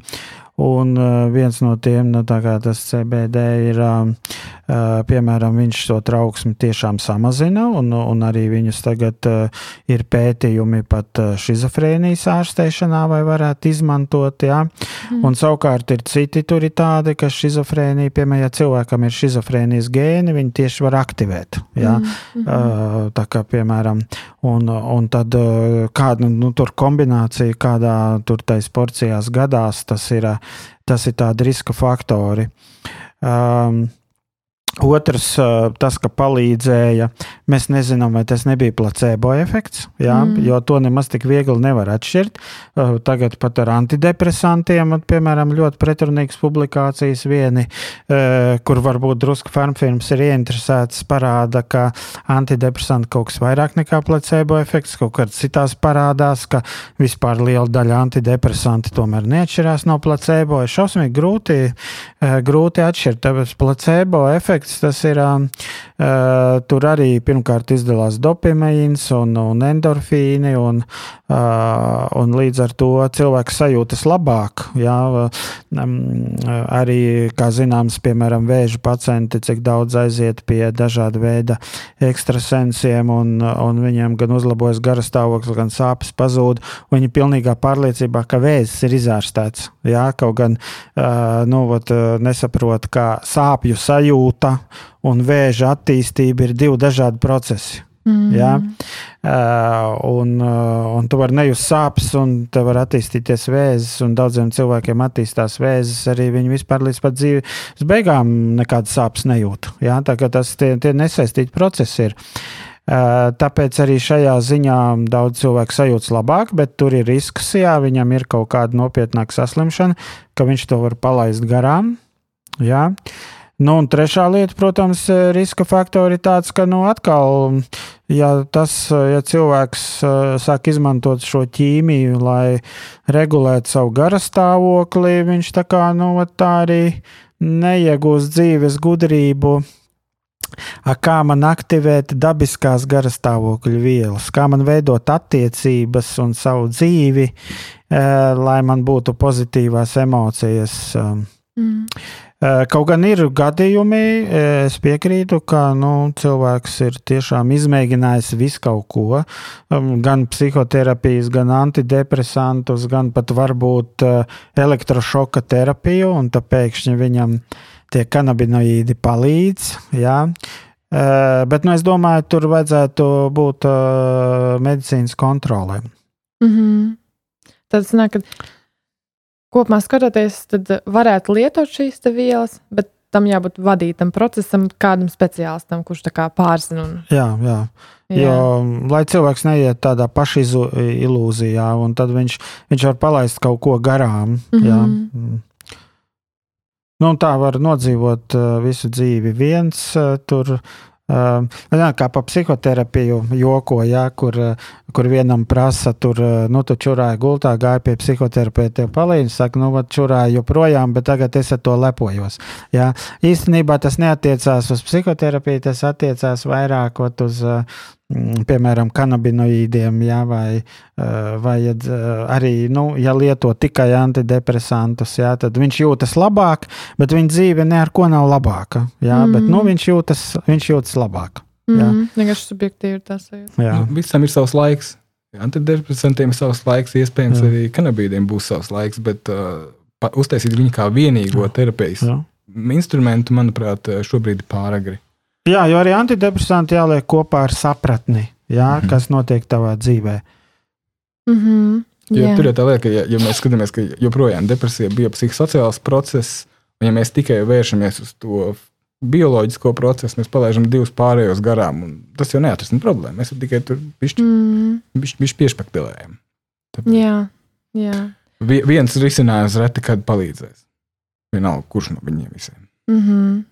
S3: Un viens no tiem, nu, tā kā tas CBD ir piemēram, viņš to trauksmi tiešām samazina, un, un arī viņus tagad uh, ir pētījumi pat uh, šizofrēnijas ārstēšanā, vai varētu izmantot. Ja? Mm. Un savukārt ir citi tur ir tādi, ka šizofrēnija, piemēram, ja cilvēkam ir šizofrēnijas gēni, viņi tieši var aktivēt. Ja? Mm. Uh, tā kā, piemēram, un, un tad kāda nu, tur kombinācija, kādā tur tais porcijās gadās, tas ir, tas ir tādi riska faktori. Um, Otrs, tas, ka palīdzēja, mēs nezinām, vai tas nebija placebo efekts, jā, mm. jo to nemaz tik viegli nevar atšķirt. Tagad pat ar antidepresantiem, piemēram, ļoti pretrunīgas publikācijas vieni, kur varbūt drusku farmfirmas ir ieinteresētas, parāda, ka antidepresanti kaut kas vairāk nekā placebo efekts, kaut kāds citās parādās, ka vispār liela daļa antidepresanti tomēr neatšķirās no placebo. Ir šausmīgi grūti, grūti atšķirt, tāpēc placebo efekts efekts. Tas ir, uh, tur arī pirmkārt izdalās dopamīns un, un endorfīni, un, uh, un līdz ar to cilvēks sajūtas labāk. Jā, um, arī, kā zināms, piemēram, vēža pacienti, cik daudz aiziet pie dažāda veida ekstrasensiem, un, un viņiem gan uzlabojas garas stāvoklis, gan sāpes pazūd. Viņi ir pilnīgā pārliecībā, ka vēzis ir izārstēts. Jā, kaut gan uh, nu, vat, nesaprot, kā sāpju sajūta vēža un vēža attīstība ir divi dažādi procesi. Mm. Ja? Uh, un, un tu vari nejust sāpes, un tev var attīstīties vēzis, un daudziem cilvēkiem attīstās vēzis. Arī viņi vispār līdz pat dzīves beigām nekādas sāpes nejūt. Ja? Tā kā tas tie, tie nesaistīti procesi ir. Uh, tāpēc arī šajā ziņā daudz cilvēku sajūtas labāk, bet tur ir risks, ja viņam ir kaut kāda nopietnāka saslimšana, ka viņš to var palaist garām. Ja? Nu, un trešā lieta, protams, e, riska faktori ir tāds, ka, nu, atkal, ja tas, e, ja cilvēks e, sāk izmantot šo ķīmiju, lai regulētu savu garastāvokli, viņš tā kā, nu, tā arī neiegūst dzīves gudrību. Kā man aktivēt dabiskās garastāvokļa vielas, kā man veidot attiecības un savu dzīvi, lai man būtu pozitīvās emocijas. Mm. Eh, kaut gan ir gadījumi, eh, es piekrītu, ka nu, cilvēks ir tiešām izmēģinājis visu kaut ko, um, gan psihoterapijas, gan antidepresantus, gan pat varbūt eh, elektrošoka terapiju, un tad pēkšņi viņam tie kanabinoīdi palīdz. Jā. Bet nu, es domāju, tur vajadzētu būt medicīnas kontrolēm.
S2: Mm -hmm. Tad sanāk, ka kopumā skatoties, tad varētu lietot šīs vielas, bet tam jābūt vadītam procesam, kādam speciālistam, kurš tā kā pārzina. Un...
S3: Jā, jā. jā. Jo, lai cilvēks neiet tādā pašilūzijā, un tad viņš, viņš var palaist kaut ko garām. Mm -hmm. Mm. Nu, tā var nodzīvot uh, visu dzīvi viens, uh, tur Uh, kā pa psihoterapiju joko, ja, kur, kur vienam prasa, tur, nu, tu čurāji gultā, gāja pie psihoterapeita, palīdzi, saka, nu, vat čurāji joprojām, bet tagad es ar to lepojos. Ja. Īstenībā tas neatiecās uz psihoterapiju, tas attiecās vairāk uz Mm, piemēram, kanabinoīdiem, jā, vai, eh, vai eh, arī, nu, ja lieto tikai antidepresantus, jā, tad viņš jūtas labāk, bet viņa dzīve ne ar ko nav labāka. Jā, mm. bet nu, viņš, jūtas, viņš jūtas labāk.
S2: Mm. Vienkārši subjektīvi ir tas.
S4: Nu, visam ir savs laiks. Antidepresantiem ir savs laiks, iespējams, jā. arī kanabīdiem būs savs laiks, bet uh, uztaisīt viņu kā vienīgo terapijas instrumentu, manuprāt, šobrīd ir pāragri.
S3: Jā, jo arī antidepresanti jāliek kopā ar sapratni, jā, mm -hmm. kas notiek tavā dzīvē.
S2: Mm -hmm.
S4: Jo, tur ir tā lieta, ka, ja, ja mēs skatāmies, ka joprojām depresija bija psihosociāls process, un ja mēs tikai vēršamies uz to bioloģisko procesu, mēs palaidām divus pārējos garām. Tas jau neatrisinās problēmu. Mēs tikai tur pišķi, mm. pišķi, pišķi piešpaktelējam.
S2: Tāpēc. Jā, jā.
S4: Viens risinājums reti kad palīdzēs. Vienalga, kurš no viņiem visiem.
S2: Mm -hmm.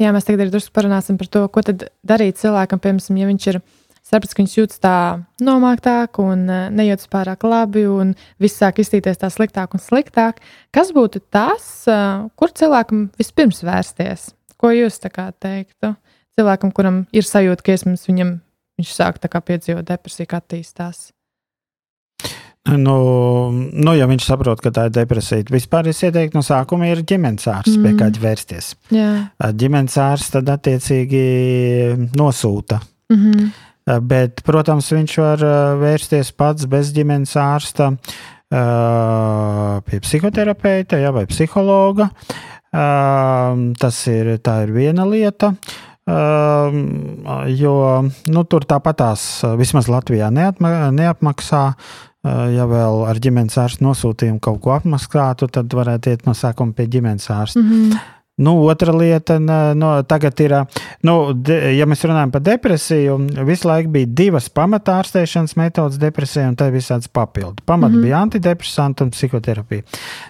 S2: Jā, mēs tagad arī drusku parunāsim par to, ko darīt cilvēkam, piemēram, ja viņš ir sapratis, ka viņš jūtas tā nomāktāk un e, nejūtas pārāk labi, un viss sāk iztīties tā sliktāk un sliktāk. Kas būtu tas, e, kur cilvēkam vispirms vērsties? Ko jūs teiktu? Cilvēkam, kuram ir sajūta, ka iespējams viņam, viņš sāk piedzīvot depresiju, attīstās.
S3: Nu, nu, ja viņš saprot, ka tā ir depresija, vispār es ieteiktu no sākuma ir ģimenes ārsts, mm. pie kāda vērsties.
S2: Jā.
S3: Ģimenes ārsts tad attiecīgi nosūta.
S2: Mm -hmm.
S3: Bet, protams, viņš var vērsties pats bez ģimenes ārsta pie psihoterapeita ja, vai psihologa. Tas ir, ir viena lieta. Jo nu, tur tāpatās vismaz Latvijā neatma, neapmaksā ja vēl ar ģimenes ārstu nosūtījumu kaut ko apmaksātu, tad varētu iet no sākuma pie ģimenes ārsta.
S2: Mm -hmm.
S3: Nu, otra lieta, no, tagad ir, nu, de, ja mēs runājam par depresiju, visu laiku bija divas pamatārstēšanas metodas depresijai, un tā ir visādas papildu. Pamat mm -hmm. bija antidepresanti un psihoterapija.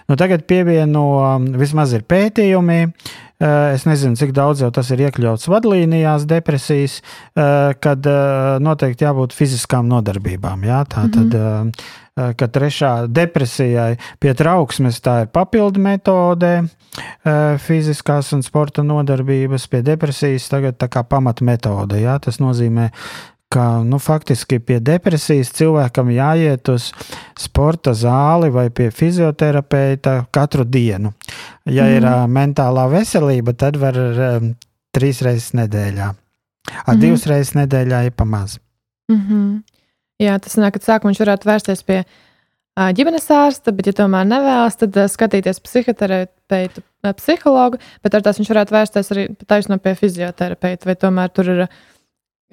S3: Nu, tagad pievieno, vismaz ir pētījumi, Eh, es nezinu, cik daudz jau tas ir iekļauts vadlīnijās, depresijas, eh, kad eh, noteikti jābūt fiziskām nodarbībām. Jā? Tā tad, mm -hmm. ka trešā depresijai pie trauksmes tā ir papildu metode, fiziskās un sporta nodarbības, pie depresijas tagad tā kā pamatmetode. Jā? Tas nozīmē ka nu, faktiski pie depresijas cilvēkam jāiet uz sporta zāli vai pie fizioterapeita katru dienu. Ja mm. ir uh, mentālā veselība, tad var uh, trīs reizes nedēļā. Ar mm. divas reizes nedēļā ir pamaz.
S2: Mm -hmm. Jā, tas nāk, ka sākumā viņš varētu vērsties pie uh, ģimenes ārsta, bet, ja tomēr nevēlas, tad uh, skatīties psihoterapeitu, uh, psihologu, bet ar tās viņš varētu vērsties arī taisno pie fizioterapeita, vai tomēr tur ir uh,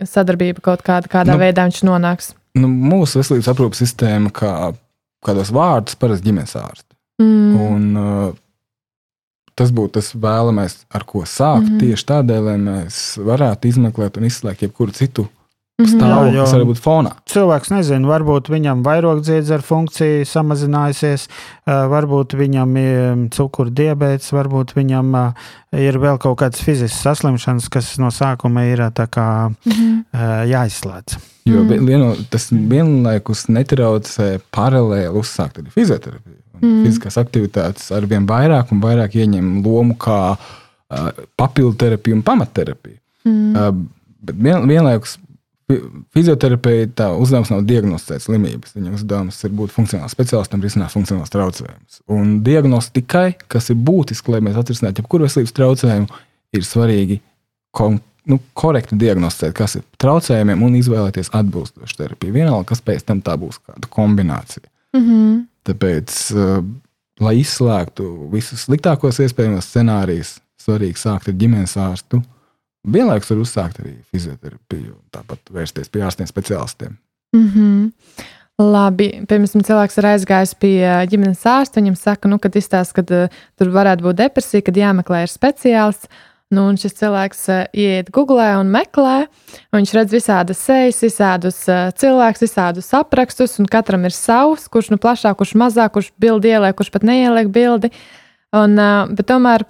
S2: sadarbība kaut kāda, kādā nu, veidā viņš nonāks?
S4: Nu, mūsu veselības aprūpas sistēma, kā kādos vārdos, parasti ģimenes ārsts.
S2: Mm.
S4: Un, uh, tas būtu tas vēlamais, ar ko sākt. Mm. Tieši tādēļ, lai mēs varētu izmeklēt un izslēgt jebkuru citu
S2: Mhm.
S4: stāvokli, kas var būt fonā.
S3: Cilvēks nezina, varbūt viņam vairogdziedzera funkcija samazinājusies, varbūt viņam ir cukuru diabetes, varbūt viņam ir vēl kaut kādas fiziskas saslimšanas, kas no sākuma ir kā, mm -hmm. jāizslēdz.
S4: Jo mm. vieno, tas vienlaikus netraucē paralēli uzsākt arī fizioterapiju. Mm. Fiziskās aktivitātes ar vien vairāk un vairāk ieņem lomu kā uh, papildu terapija un pamatterapija.
S2: Mm.
S4: Uh, bet vien, vienlaikus Fizioterapeita uzdevums nav diagnosticēt slimības. Viņa uzdevums ir būt funkcionālam speciālistam, risināt funkcionālus traucējumus. Un diagnostikai, kas ir būtiski, lai mēs atrisinātu jebkuru veselības traucējumu, ir svarīgi kon, nu, korekti diagnosticēt, kas ir traucējumiem un izvēlēties atbilstošu terapiju. Vienalga, kas pēc tam tā būs kāda kombinācija.
S2: Mm -hmm.
S4: Tāpēc, uh, lai izslēgtu visus sliktākos iespējamos scenārijus, svarīgi sākt ar ģimenes ārstu Vienlaikus var uzsākt arī fizioterapiju, tāpat vērsties pie ārstiem speciālistiem.
S2: Mm -hmm. Labi, piemēram, cilvēks ir aizgājis pie ģimenes ārsta. Viņam saka, nu, kad izstāsta, ka uh, tur varētu būt depresija, kad jāmeklē ir speciālists. Nu, un šis cilvēks uh, iet Google un meklē, un viņš redz visādas sejas, visādus uh, cilvēkus, visādus aprakstus, un katram ir savs, kurš nu plašāk, kurš mazāk, kurš bildi ieliek, kurš pat neieliek bildi. Un, uh, bet tomēr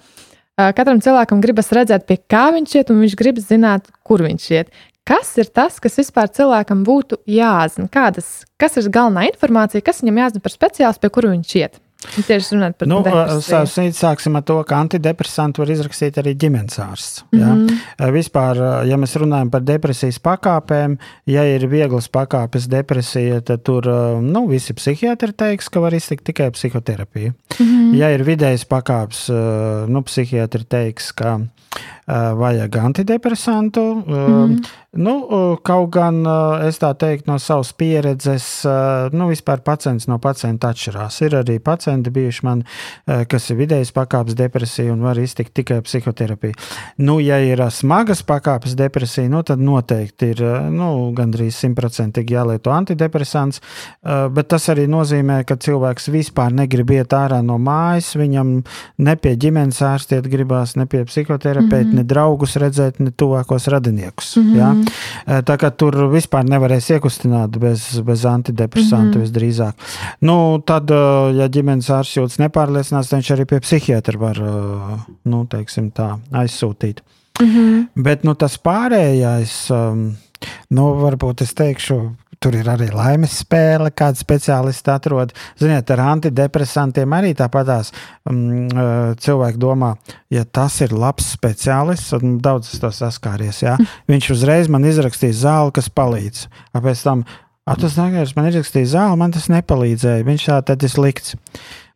S2: Katram cilvēkam gribas redzēt, pie kā viņš iet, un viņš grib zināt, kur viņš iet. Kas ir tas, kas vispār cilvēkam būtu jāzina? Kādas, kas ir galvenā informācija, kas viņam jāzina par speciālistu, pie kura viņš iet? Tieši runāt par
S3: nu, depresiju. Sāksim ar to, ka antidepresantu var izrakstīt arī ģimenes ārsts.
S2: Mm -hmm.
S3: ja? Vispār, ja mēs runājam par depresijas pakāpēm, ja ir vieglas pakāpes depresija, tad tur nu, visi psihiatri teiks, ka var iztikt tikai psihoterapija.
S2: Mm -hmm.
S3: Ja ir vidējas pakāpes, nu, psihiatri teiks, ka vajag antidepresantu. Mm. Nu, kaut gan es tā teiktu no savas pieredzes, nu, vispār pacients no pacienta atšķirās. Ir arī pacienti bijuši man, kas ir vidējas pakāpes depresija un var iztikt tikai psihoterapiju. Nu, ja ir smagas pakāpes depresija, nu, tad noteikti ir nu, gandrīz simtprocentīgi jālieto antidepresants, bet tas arī nozīmē, ka cilvēks vispār negrib iet ārā no mājas, viņam ne pie ģimenes ārstiet gribās, ne pie psihoterapeita, mm -hmm. Ne draugus redzēt, ne tuvākos radiniekus. Mm -hmm. ja? Tā kā tur vispār nevarēs iekustināt bez, bez antidepresantu mm -hmm. visdrīzāk. Nu, tad, ja ģimenes ārsts jūtas nepārliecināts, tad viņš arī pie psihiatra var nu, teiksim, tā, aizsūtīt.
S2: Mm -hmm.
S3: Bet nu, tas pārējais, nu, varbūt es teikšu, tur ir arī laimes spēle, kāda speciālisti atrod. Ziniet, ar antidepresantiem arī tāpatās um, cilvēki domā, ja tas ir labs speciālists, tad daudz es to saskāries. Ja? Viņš uzreiz man izrakstīs zāli, kas palīdz. Pēc tam A, tas nākamais man ir izrakstījis zāli, man tas nepalīdzēja. Viņš tā tad ir slikts.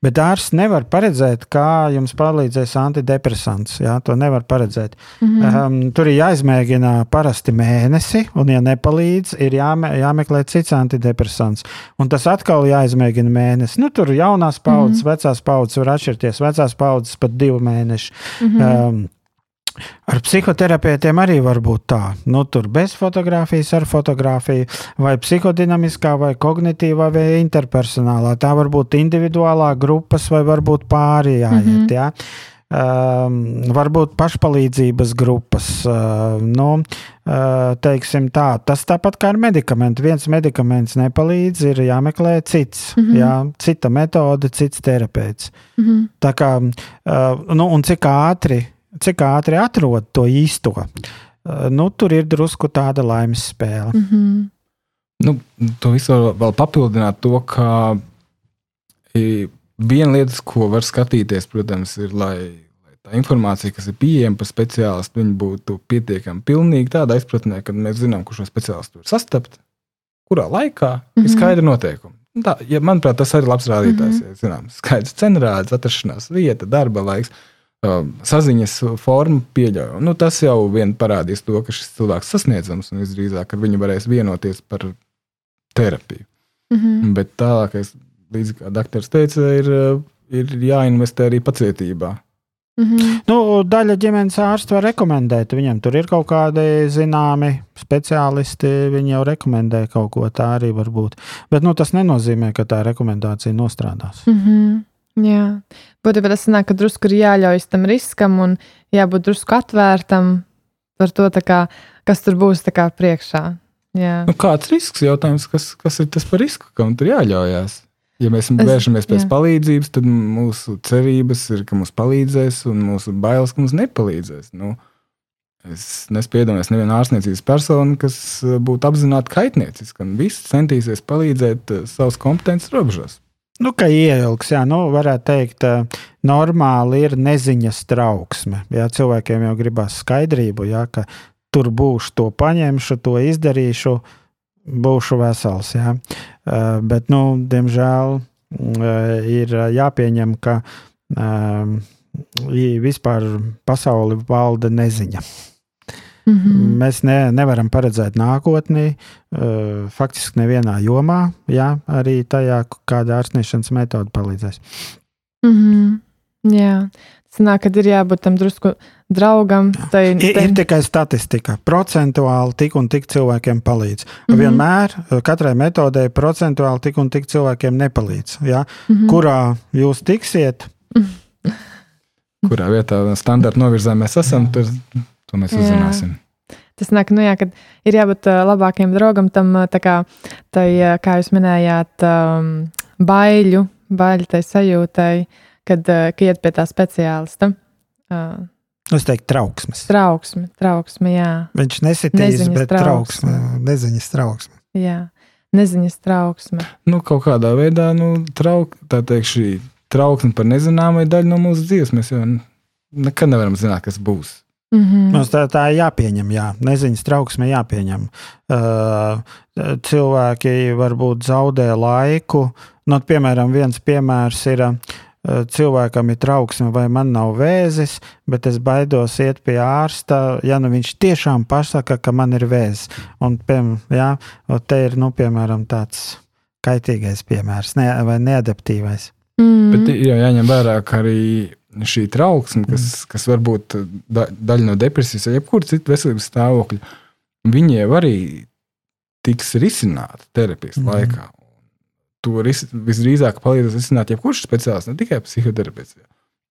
S3: Bet ārsts nevar paredzēt, kā jums palīdzēs antidepresants. Jā, to nevar paredzēt. Mm -hmm. um, tur ir jāizmēģina parasti mēnesi, un, ja nepalīdz, ir jāme, jāmeklē cits antidepresants. Un tas atkal jāizmēģina mēnesi. Nu, tur jaunās paudzes, mm -hmm. vecās paudzes var atšķirties. Vecās paudzes pat divu mēnešu. Mm -hmm. um, Ar psihoterapeitiem arī var būt tā, nu, tur bez fotografijas, ar fotografiju, vai psihodinamiskā, vai kognitīvā, vai interpersonālā. Tā var būt individuālā, grupas, vai varbūt pāri jāiet. Mm -hmm. ja? Um, varbūt pašpalīdzības grupas. Uh, nu, uh, teiksim tā, tas tāpat kā ar medikamentu. Viens medikaments nepalīdz, ir jāmeklē cits, mm -hmm. jā, cita metode, cits terapeits. Mm -hmm. Tā kā, uh, nu, un cik ātri cik ātri atrod to īsto, eh, nu, tur ir drusku tāda laimes spēle. Mm -hmm.
S4: nu, to visu var vēl papildināt to, ka viena lieta, ko var skatīties, protams, ir, lai, lai tā informācija, kas ir pieejama par speciālistu, būtu pietiekami pilnīga tādā izpratnē, ka mēs zinām, kurš šo speciālistu var sastapt, kurā laikā mm -hmm. ir mhm. skaidri noteikumi. Tā, ja, manuprāt, tas arī ir labs rādītājs. Mm -hmm. ja, zinām, skaidrs cenrāds, atrašanās vieta, darba laiks. Uh, saziņas formu pieļauj. Nu, tas jau vien parādīs to, ka šis cilvēks sasniedzams un visdrīzāk ar viņu varēs vienoties par terapiju. Mm -hmm. Bet tālākais, līdzīgi kā doktors teica, ir, ir jāinvestē arī pacietībā.
S3: Mm -hmm. nu, daļa ģimenes ārsta var rekomendēt. Viņam tur ir kaut kādi zināmi speciālisti. Viņi jau rekomendē kaut ko tā arī var būt. Bet nu, tas nenozīmē, ka tā rekomendācija nostrādās.
S2: Mm -hmm. Jā, būtībā tas nāk, ka drusku ir jāļaujas tam riskam un jābūt drusku atvērtam par to, kā, kas tur būs priekšā. Jā.
S4: Nu, kāds risks jautājums, kas, kas ir tas par risku, kam tur jāļaujas? Ja mēs es, vēršamies pēc jā. palīdzības, tad mūsu cerības ir, ka mums palīdzēs, un mūsu bailes, ka mums nepalīdzēs. Nu, es nespēju iedomāties nevienu ārstniecības personu, kas būtu apzināti kaitnieciska, un viss centīsies palīdzēt eh, savas kompetences robežās.
S3: Nu, ka ieilgs, jā, nu, varētu teikt, normāli ir neziņas trauksme. Jā, cilvēkiem jau gribās skaidrību, jā, ka tur būšu, to paņemšu, to izdarīšu, būšu vesels. Jā. Bet, nu, diemžēl, ir jāpieņem, ka vispār pasauli valda neziņa. Mm -hmm. Mēs ne, nevaram paredzēt nākotni, uh, faktiski nevienā jomā, jā, arī tajā, kāda ārstniešanas metode palīdzēs.
S2: Mm -hmm. Jā, tas nāk, kad ir jābūt tam drusku draugam. Tai,
S3: tai... Ir, ir tikai statistika. Procentuāli tik un tik cilvēkiem palīdz. Mm -hmm. Vienmēr katrai metodei procentuāli tik un tik cilvēkiem nepalīdz. Ja? Mm -hmm. Kurā jūs tiksiet?
S4: Kurā vietā standarta novirzā mēs esam, tur To mēs uzzināsim. Jā.
S2: Tas nāk, nu jā, kad ir jābūt labākiem draugam tam, kā, tai, kā jūs minējāt, um, baiļu, baiļu tai sajūtai, kad, kad iet pie tā speciālista. Uh,
S3: Es teiktu, trauksmes.
S2: Trauksme, trauksme, jā.
S3: Viņš nesitīs, neziņas bet trauksme. trauksme, neziņas trauksme.
S2: Jā, neziņas trauksme.
S4: Nu, kaut kādā veidā, nu, trauk, tā teikt, šī trauksme par nezināmo ir daļa no mūsu dzīves. Mēs jau nekad nevaram zināt, kas būs.
S3: Mm -hmm. Mums tā, tā ir jāpieņem, jā. neziņas trauksme jāpieņem. Uh, cilvēki varbūt zaudē laiku. Nu, piemēram, viens piemērs ir. Uh, cilvēkam ir trauksme, vai man nav vēzis, bet es baidos iet pie ārsta, ja nu viņš tiešām pasaka, ka man ir vēzis. Un, piemēram, jā, te ir, nu, piemēram, tāds kaitīgais piemērs ne, vai neadaptīvais.
S4: Mm. Bet jā, jāņem vērā, ka arī šī trauksme, kas, mm. kas var būt da, daļa no depresijas vai jebkura cita veselības stāvokļa, viņiem arī tiks risināta terapijas mm. laikā. To ris, visdrīzāk palīdzēs risināt jebkurš speciālists, ne tikai psihoterapeits.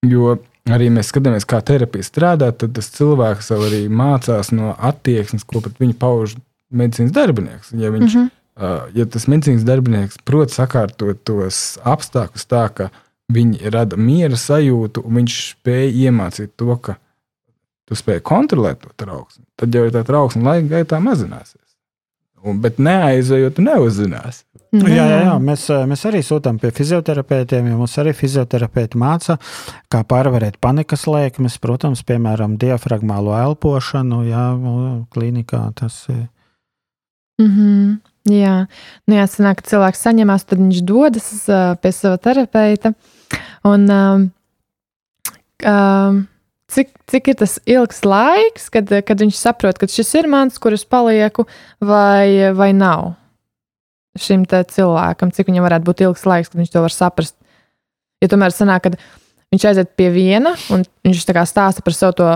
S4: Jo arī mēs skatāmies, kā terapija strādā, tad tas cilvēks arī mācās no attieksmes, ko pret viņu pauž medicīnas darbinieks. Ja, viņš, mm -hmm. ja tas medicīnas darbinieks prot sakārtot tos apstākļus tā, ka viņi rada miera sajūtu, un viņš spēja iemācīt to, ka tu spēj kontrolēt to trauksmi. Tad jau tā trauksme laika gaitā mazināsies. Un, bet neaizejot, neuzzinās.
S3: Mm. Jā, jā, jā. Mēs, mēs arī sūtām pie fizioterapeitiem, jo mums arī fizioterapeiti māca, kā pārvarēt panikas lēkmes, protams, piemēram, diafragmālo elpošanu. Jā, klinikā tas ir.
S2: Mm -hmm. Jā, nu, jā sanāk, ka cilvēks saņemās, tad viņš dodas uh, pie sava terapeita. Un, um, cik, cik ir tas ilgs laiks, kad, kad viņš saprot, ka šis ir mans, kurus palieku, vai, vai nav šim cilvēkam, cik viņam varētu būt ilgs laiks, kad viņš to var saprast. Ja tomēr sanāk, ka viņš aiziet pie viena un viņš stāsta par savu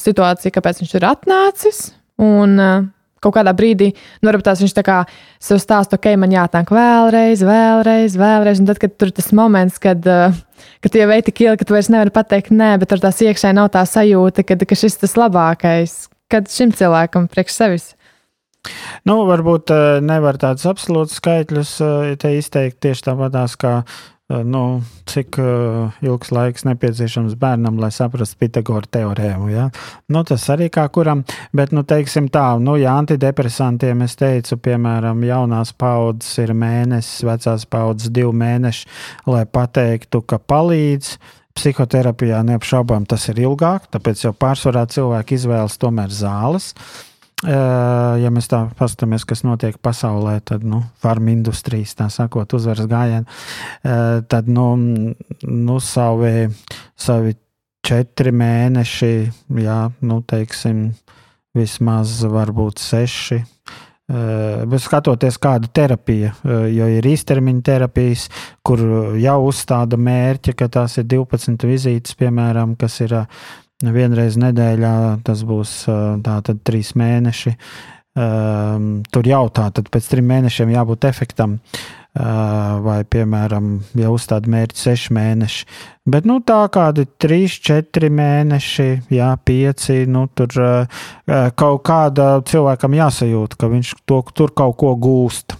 S2: situāciju, kāpēc viņš ir atnācis. Un, uh, kaut kādā brīdī, nu, varbūt tās viņš tā kā sev stāsta, ok, man jātāk vēlreiz, vēlreiz, vēlreiz. Un tad, kad tur tas moments, kad, uh, kad tie veidi tik ilgi, ka tu vairs nevari pateikt nē, bet tur tās iekšēji nav tā sajūta, ka, ka šis tas labākais, kad šim cilvēkam priekš sevis.
S3: Nu, varbūt nevar tādus absolūtus skaitļus te izteikt tieši tāpatās, kā Eh, nu, cik uh, ilgs laiks nepieciešams bērnam, lai saprastu Pitagora teorēmu. Ja? Nu, tas arī kā kuram, bet, nu, teiksim tā, nu, ja antidepresantiem es teicu, piemēram, jaunās paudzes ir mēnesis, vecās paudzes divi mēneši, lai pateiktu, ka palīdz. Psihoterapijā neapšaubām tas ir ilgāk, tāpēc jau pārsvarā cilvēki izvēlas tomēr zāles. Uh, Ja mēs tā paskatāmies, kas notiek pasaulē, tad nu, farma industrijas, tā sakot, uzvaras gājienu, tad nu, nu, savi, savi četri mēneši, jā, nu, teiksim, vismaz varbūt seši. Bet skatoties, kāda terapija, jo ir īstermiņa terapijas, kur jau uzstāda mērķi, ka tās ir 12 vizītes, piemēram, kas ir vienreiz nedēļā, tas būs tātad trīs mēneši. Tur jau tātad pēc trim mēnešiem jābūt efektam. Vai, piemēram, ja uzstāda mērķi seši mēneši. Bet, nu, tā kādi trīs, četri mēneši, jā, pieci, nu, tur kaut kāda cilvēkam jāsajūt, ka viņš to, tur kaut ko gūst.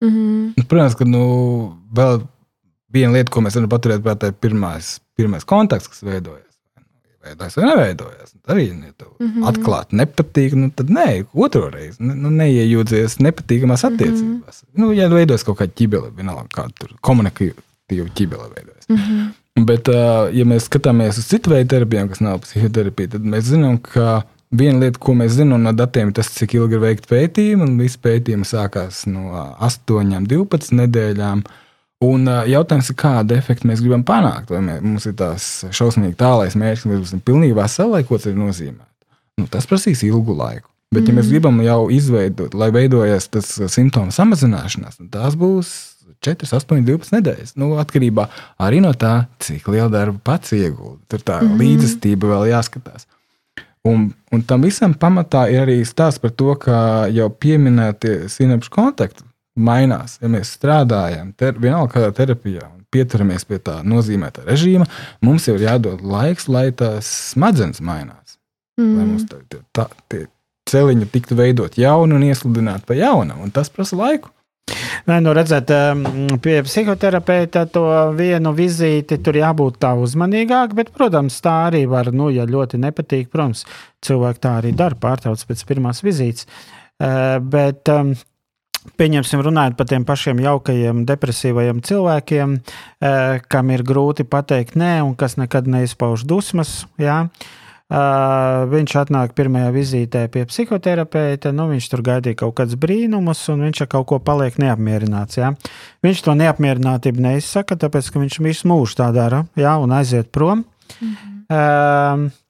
S4: Mm -hmm. Protams, ka, nu, vēl viena lieta, ko mēs varam paturēt prātā, ir pirmais, pirmais kontakts, kas veidojas veidojas vai neveidojas. Arī ja tev mm -hmm. atklāti nepatīk, nu, tad nē, otru reizi nu, neiejūdzies nepatīkamās mhm. attiecībās. Mm -hmm. nu, ja veidojas kaut kāda ķibele, vienalga kāda tur komunikatīva ķibele veidojas. Mm -hmm. Bet, ja mēs skatāmies uz citu veidu terapijām, kas nav psihoterapija, tad mēs zinām, ka viena lieta, ko mēs zinām no datiem, ir tas, cik ilgi ir veikta pētījuma. Un visi pētījumi sākās no 8, 12 nedēļām. Un jautājums ir, kādu efektu mēs gribam panākt? Vai mē, mums ir tās šausmīgi tālais mērķis, ka mēs būsim pilnībā savlaikots ar nozīmē. Nu, tas prasīs ilgu laiku. Bet, ja mēs mhm. gribam jau izveidot, lai veidojas tas simptomu samazināšanās, tad tās būs 4, 8, 12 nedēļas. Nu, atkarībā arī no tā, cik liela darba pats iegūda. Tur tā mm līdzestība vēl jāskatās. Un, un tam visam pamatā ir arī stāsts par to, ka jau pieminētie sinapšu kontakti mainās. Ja mēs strādājam, ter, vienalga kādā terapijā, un pieturamies pie tā nozīmēta režīma, mums jau ir jādod laiks, lai tās smadzenes mainās. Mm. Lai mums tā, tā, tie celiņi tiktu veidot jaunu un iesludināti pa jaunam, un tas prasa laiku.
S3: Nē, nu redzēt, pie psihoterapeita to vienu vizīti tur jābūt tā uzmanīgāk, bet, protams, tā arī var, nu, ja ļoti nepatīk, protams, cilvēki tā arī dara, pārtrauc pēc pirmās vizītes. Bet um, Pieņemsim, runājot par tiem pašiem jaukajiem, depresīvajiem cilvēkiem, eh, kam ir grūti pateikt nē, un kas nekad neizpauž dusmas. Jā. Uh, viņš atnāk pirmajā vizītē pie psihoterapeita. Nu, viņš tur gaidīja kaut kādus brīnumus, un viņš ar kaut ko paliek neapmierināts. Jā. Viņš to neapmierinātību neizsaka, tāpēc ka viņš visu mūžu tā dara jā, un aiziet prom. Mm -hmm. uh,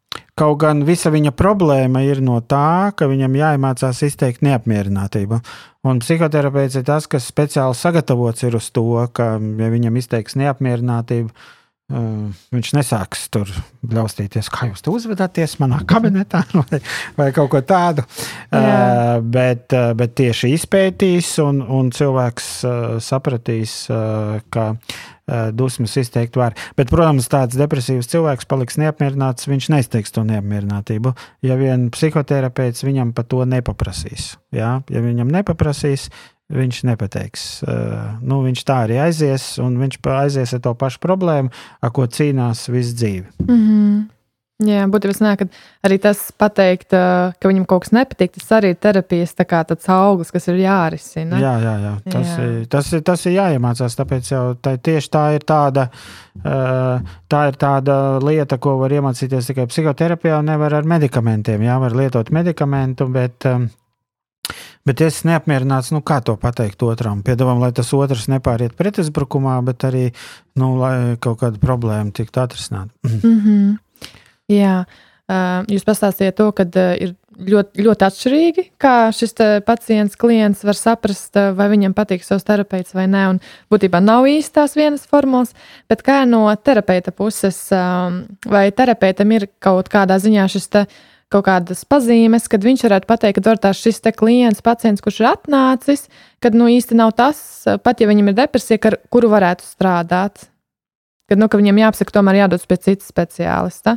S3: Kaut gan visa viņa problēma ir no tā, ka viņam jāiemācās izteikt neapmierinātību. Un psihoterapeits ir tas, kas speciāli sagatavots ir uz to, ka, ja viņam izteiks neapmierinātību, viņš nesāks tur bļaustīties, kā jūs tur uzvedaties manā kabinetā vai, vai kaut ko tādu. Uh, bet, bet tieši izpētīs, un, un cilvēks uh, sapratīs, uh, ka uh, dusmas izteikt var. Bet, protams, tāds depresīvs cilvēks paliks neapmierināts, viņš neizteiks to neapmierinātību. Ja vien psihoterapeits viņam par to nepaprasīs. Ja, ja viņam nepaprasīs, viņš nepateiks. Nu, viņš tā arī aizies, un viņš aizies ar to pašu problēmu, ar ko cīnās visu dzīvi.
S2: Mm -hmm. Jā, būtībā nāk, arī tas pateikt, ka viņam kaut kas nepatīk, tas arī ir terapijas tā tāds auglis, kas ir jārisina.
S3: Jā, jā, jā. Tas, jā. Ir, tas, ir, tas ir jāiemācās, tāpēc jau tā, tieši tā ir tāda, tā ir tāda lieta, ko var iemācīties tikai psihoterapijā, un nevar ar medikamentiem. Jā, var lietot medikamentu, bet Bet, es neapmierināts, nu, kā to pateikt otram? Piedāvājam, lai tas otrs nepāriet pretuzbrukumā, bet arī, nu, kaut kāda problēma tiktu atrisināta.
S2: Mm -hmm. Jā, jūs pastāstījāt to, ka ir ļoti, ļoti atšķirīgi, kā šis pacients, klients var saprast, vai viņam patīk savs terapeits vai nē. Un būtībā nav īsti tās vienas formulas, bet kā no terapeita puses, vai terapeitam ir kaut kādā ziņā šis te, uh, kaut kādas pazīmes, kad viņš varētu pateikt, ka varbūt šis klients, pacients, kurš ir atnācis, kad nu īsti nav tas, pat ja viņam ir depresija, ar kuru varētu strādāt. Kad nu, ka viņam jāapsaka, tomēr jādodas pie cita speciālista.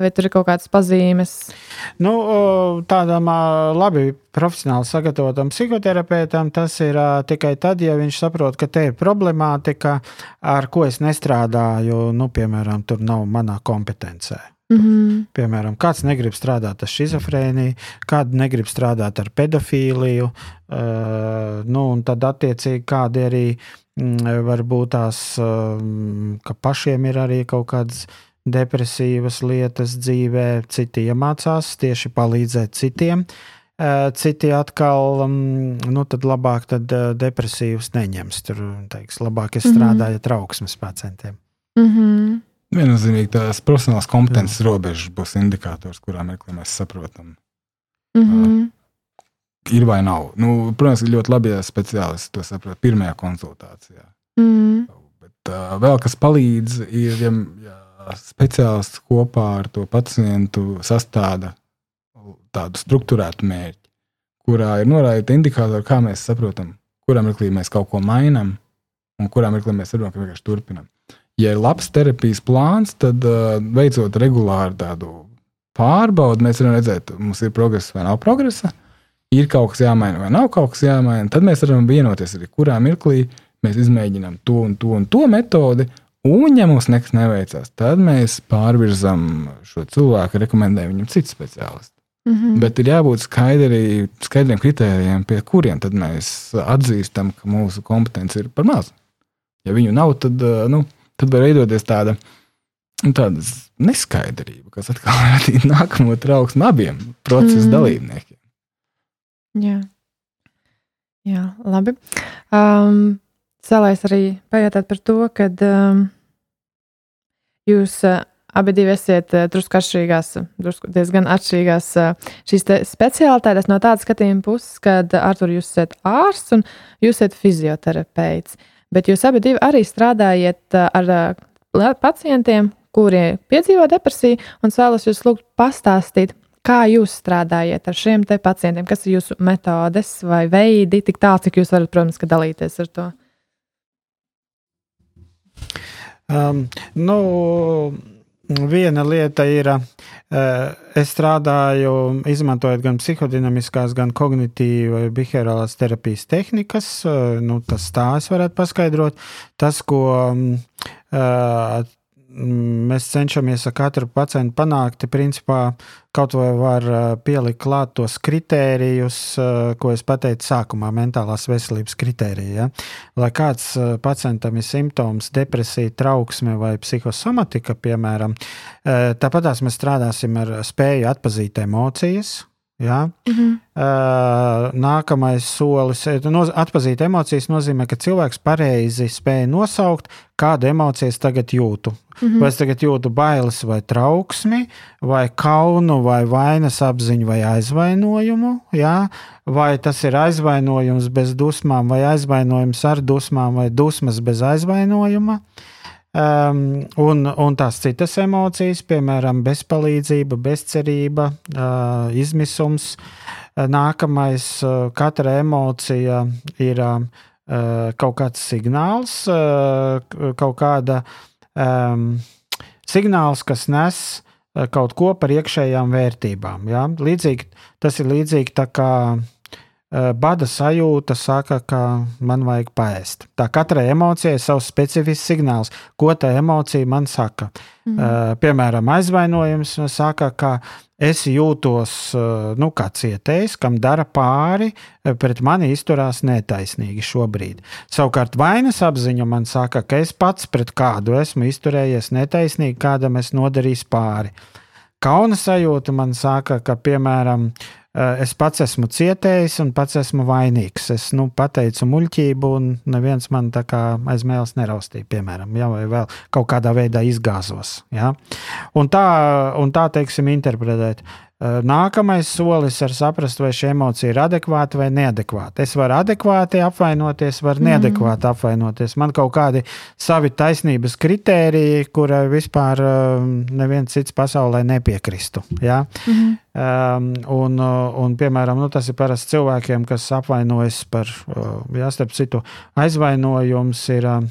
S2: Vai tur ir kaut kādas pazīmes?
S3: Nu, tādam labi profesionāli sagatavotam psihoterapeitam tas ir tikai tad, ja viņš saprot, ka te ir problemātika, ar ko es nestrādāju, nu, piemēram, tur nav manā kompetencē. Mm -hmm. Piemēram, kāds negrib strādāt ar schizofrēniju, kāds negrib strādāt ar pedofīliju, uh, nu, un tad attiecīgi kādi arī mm, varbūt tās, uh, ka pašiem ir arī kaut kādas depresīvas lietas dzīvē, citi iemācās tieši palīdzēt citiem. Uh, citi atkal, um, nu, tad labāk tad, uh, depresīvus neņems. Tur, teiks, labāk es strādāju mm -hmm. ar trauksmes pacientiem.
S2: Mm -hmm.
S4: Viennozīmīgi tās profesionālās kompetences robežas būs indikators, kurā mirklī mēs saprotam,
S2: mm -hmm.
S4: ir vai nav. Nu, protams, ir ļoti labi, ja speciālists to saprot pirmajā konsultācijā.
S2: Mm -hmm.
S4: Bet uh, vēl kas palīdz, ir, ja, ja speciālists kopā ar to pacientu sastāda tādu struktūrētu mērķi, kurā ir norādīti indikātori, kā mēs saprotam, kurā mirklī mēs kaut ko mainām un kurā mirklī mēs saprotam, ka vienkārši turpinām ja ir labs terapijas plāns, tad uh, veicot regulāri tādu pārbaudi, mēs varam redzēt, mums ir progress vai nav progresa, ir kaut kas jāmaina vai nav kaut kas jāmaina. Tad mēs varam vienoties arī, kurā mirklī mēs izmēģinām to un to un to metodi. Un, ja mums nekas neveicās, tad mēs pārvirzam šo cilvēku, rekomendējam viņam citu speciālistu.
S2: Mm -hmm.
S4: Bet ir jābūt skaidri, skaidriem kritērijiem, pie kuriem mēs atzīstam, ka mūsu kompetence ir par mazu. Ja viņu nav, tad uh, nu, tad var veidoties tāda, tāda neskaidrība, kas atkal radītu nākamo trauksmu abiem procesa mm. dalībniekiem.
S2: Jā. Jā, labi. Um, Cēlājs arī pajautāt par to, ka um, jūs uh, abi esat uh, drusku atšķirīgās, drusku diezgan atšķirīgās uh, šīs speciālitātes no tādas skatījuma puses, kad Artur, jūs esat ārsts un jūs esat fizioterapeits. Bet jūs abi arī strādājat ar pacientiem, kuri piedzīvo depresiju, un vēlos jūs lūgt pastāstīt, kā jūs strādājat ar šiem pacientiem, kas ir jūsu metodes vai veidi, tik tālu, cik jūs varat, protams, dalīties ar to.
S3: Um, nu, Viena lieta ir, eh, es strādāju, izmantojot gan psihodinamiskās, gan kognitīvas, behaviorālās terapijas tehnikas. Eh, nu, tas tā es varētu paskaidrot. Tas, ko mm, eh, mēs cenšamies ar katru pacientu panākt, principā kaut vai var pielikt klāt tos kritērijus, ko es pateicu sākumā, mentālās veselības kritērija. Ja? Lai kāds pacientam ir simptoms, depresija, trauksme vai psihosomatika, piemēram, tāpatās mēs strādāsim ar spēju atpazīt emocijas Ja?
S2: -hmm.
S3: uh, nākamais solis ir no, atpazīt emocijas. nozīmē, ka cilvēks pareizi spēja nosaukt, kādu emociju es tagad jūtu. -hmm. Vai es tagad jūtu bailes, vai trauksmi, vai kaunu, vai vainas apziņu, vai aizvainojumu. Ja? Vai tas ir aizvainojums bez dusmām, vai aizvainojums ar dusmām, vai dusmas bez aizvainojuma. Uh, Um, un, un tās citas emocijas, piemēram, bezpalīdzība, bezcerība, uh, izmisums. Uh, nākamais, uh, katra emocija ir uh, kaut kāds signāls, uh, kaut kāda um, signāls, kas nes uh, kaut ko par iekšējām vērtībām. Ja? Līdzīgi, tas ir līdzīgi tā kā Eh, bada sajūta saka, ka man vajag paēst. Tā katrai emocijai ir savs specifisks signāls, ko tā emocija man saka. Mm. Uh, piemēram, aizvainojums saka, ka es jūtos uh, nu, kā cietējs, kam dara pāri, pret mani izturās netaisnīgi šobrīd. Savukārt vainas apziņa man saka, ka es pats pret kādu esmu izturējies netaisnīgi, kādam es nodarīju pāri. Kauna sajūta man saka, ka, piemēram, es pats esmu cietējis un pats esmu vainīgs. Es nu, pateicu muļķību, un neviens man tā kā aiz mēles neraustīja, piemēram, ja, vai vēl kaut kādā veidā izgāzos. Ja. Un tā, un tā teiksim, interpretēt. Eh, nākamais solis ir saprast, vai šī emocija ir adekvāta vai neadekvāta. Es varu adekvāti apvainoties, varu mm. neadekvāti apvainoties. Man kaut kādi savi taisnības kritēriji, kurai vispār eh, neviens cits pasaulē nepiekristu. Ja? Mm -hmm. um, un, un, piemēram, nu, tas ir parasti cilvēkiem, kas apvainojas par, ja starp citu, aizvainojums ir. Uh,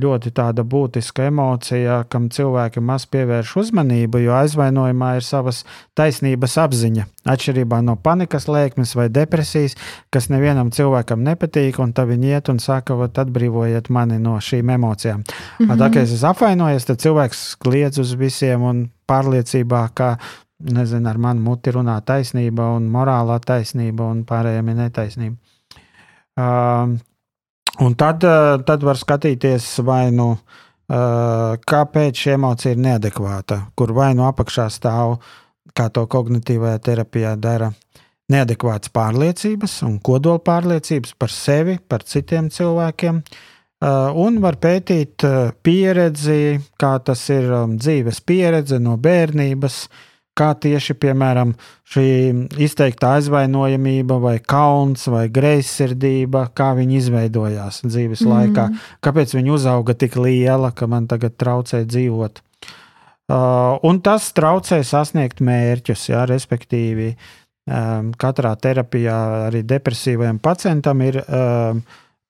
S3: ļoti tāda būtiska emocija, kam cilvēki maz pievērš uzmanību, jo aizvainojumā ir savas taisnības apziņa. Atšķirībā no panikas lēkmes vai depresijas, kas nevienam cilvēkam nepatīk, un tad viņi iet un saka, atbrīvojiet mani no šīm emocijām. Mm -hmm. Tā kā es apvainojos, tad cilvēks kliedz uz visiem un pārliecībā, ka nezinu, ar mani muti runā taisnība un morālā taisnība un pārējiem ir netaisnība. Uh, Un tad, tad var skatīties, vai nu kāpēc šī emocija ir neadekvāta, kur vai nu apakšā stāv, kā to kognitīvajā terapijā dara, neadekvātas pārliecības un kodola pārliecības par sevi, par citiem cilvēkiem. Un var pētīt pieredzi, kā tas ir um, dzīves pieredze no bērnības, uh, kā tieši piemēram šī izteikta aizvainojamība, vai kauns, vai greizsirdība, kā viņi izveidojās dzīves mm. laikā, kāpēc viņi uzauga tik liela, ka man tagad traucē dzīvot. Uh, un tas traucē sasniegt mērķus, jā, respektīvi, um, katrā terapijā arī depresīvajam pacientam ir um,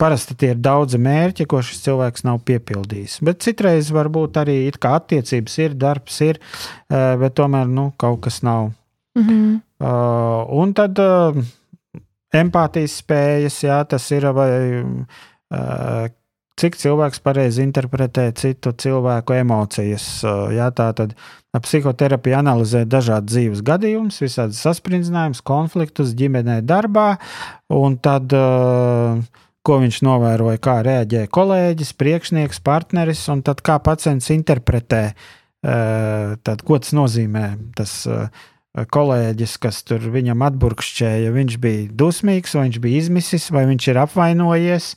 S3: Parasti tie ir daudzi mērķi, ko šis cilvēks nav piepildījis. Bet citreiz varbūt arī attiecības ir, darbs ir, eh, bet tomēr nu, kaut kas nav. Mm -hmm. uh, un tad uh, empātijas spējas, jā, tas ir vai. Uh, cik cilvēks pareizi interpretē citu cilvēku emocijas. Jā, tā tad psihoterapija analizē dažādu dzīves gadījumus, visādas sasprindzinājumus, konfliktus ģimenē, darbā, un tad uh, ko viņš novēroja, kā reaģēja kolēģis, priekšnieks, partneris, un tad kā pacients interpretē, eh, tad, ko tas nozīmē. Tas eh, kolēģis, kas tur viņam atburkšķēja, viņš bija dusmīgs, vai viņš bija izmisis, vai viņš ir apvainojies,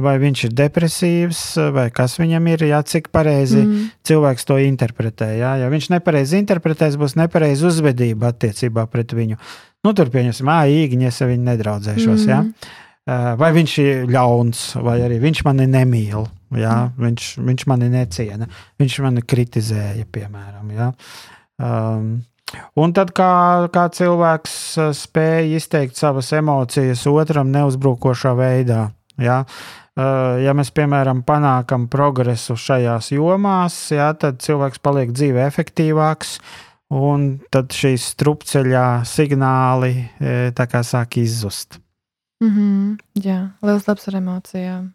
S3: vai viņš ir depresīvs, vai kas viņam ir, jā, cik pareizi mm. cilvēks to interpretē. Jā. Ja viņš nepareizi interpretēs, būs nepareiza uzvedība attiecībā pret viņu. Nu, tur pieņemsim, ah, īņķis, ja viņi nedraudzēšos. Mm. Jā. Vai viņš ir ļauns, vai arī viņš mani nemīl, jā? Mm. Viņš, viņš mani neciena, viņš mani kritizēja, piemēram. Jā? Um, un tad, kā, kā cilvēks spēja izteikt savas emocijas otram neuzbrukošā veidā. Uh, ja mēs, piemēram, panākam progresu šajās jomās, jā, tad cilvēks paliek dzīvē efektīvāks, un tad šīs strupceļā signāli sāk izzust.
S2: Mm -hmm. Jā, liels darbs ar emocijām.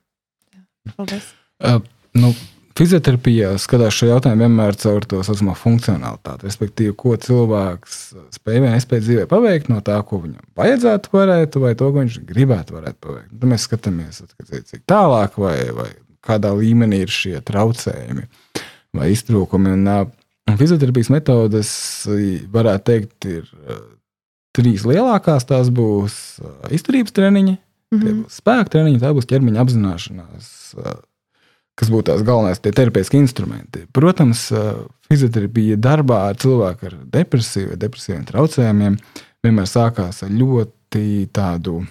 S2: Jā. Paldies.
S4: Uh, nu, Fizioterapijā skatās šo jautājumu vienmēr caur to saucamo funkcionalitāti. Respektīvi, ko cilvēks spēj vai nespēj dzīvē paveikt no tā, ko viņam vajadzētu, varētu, vai to, ko viņš gribētu, varētu paveikt. Tad mēs skatāmies, cik tālāk, vai, vai kādā līmenī ir šie traucējumi vai iztrūkumi. Un, un fizioterapijas metodes, varētu teikt, ir trīs lielākās tās būs izturības treniņi, mm -hmm. tie būs spēka treniņi, tā būs ķermeņa apzināšanās, kas būtu tās galvenās terapeitiskie instrumenti. Protams, fizioterapija darbā ar cilvēku ar depresiju vai depresīviem traucējumiem vienmēr sākās ar ļoti tādu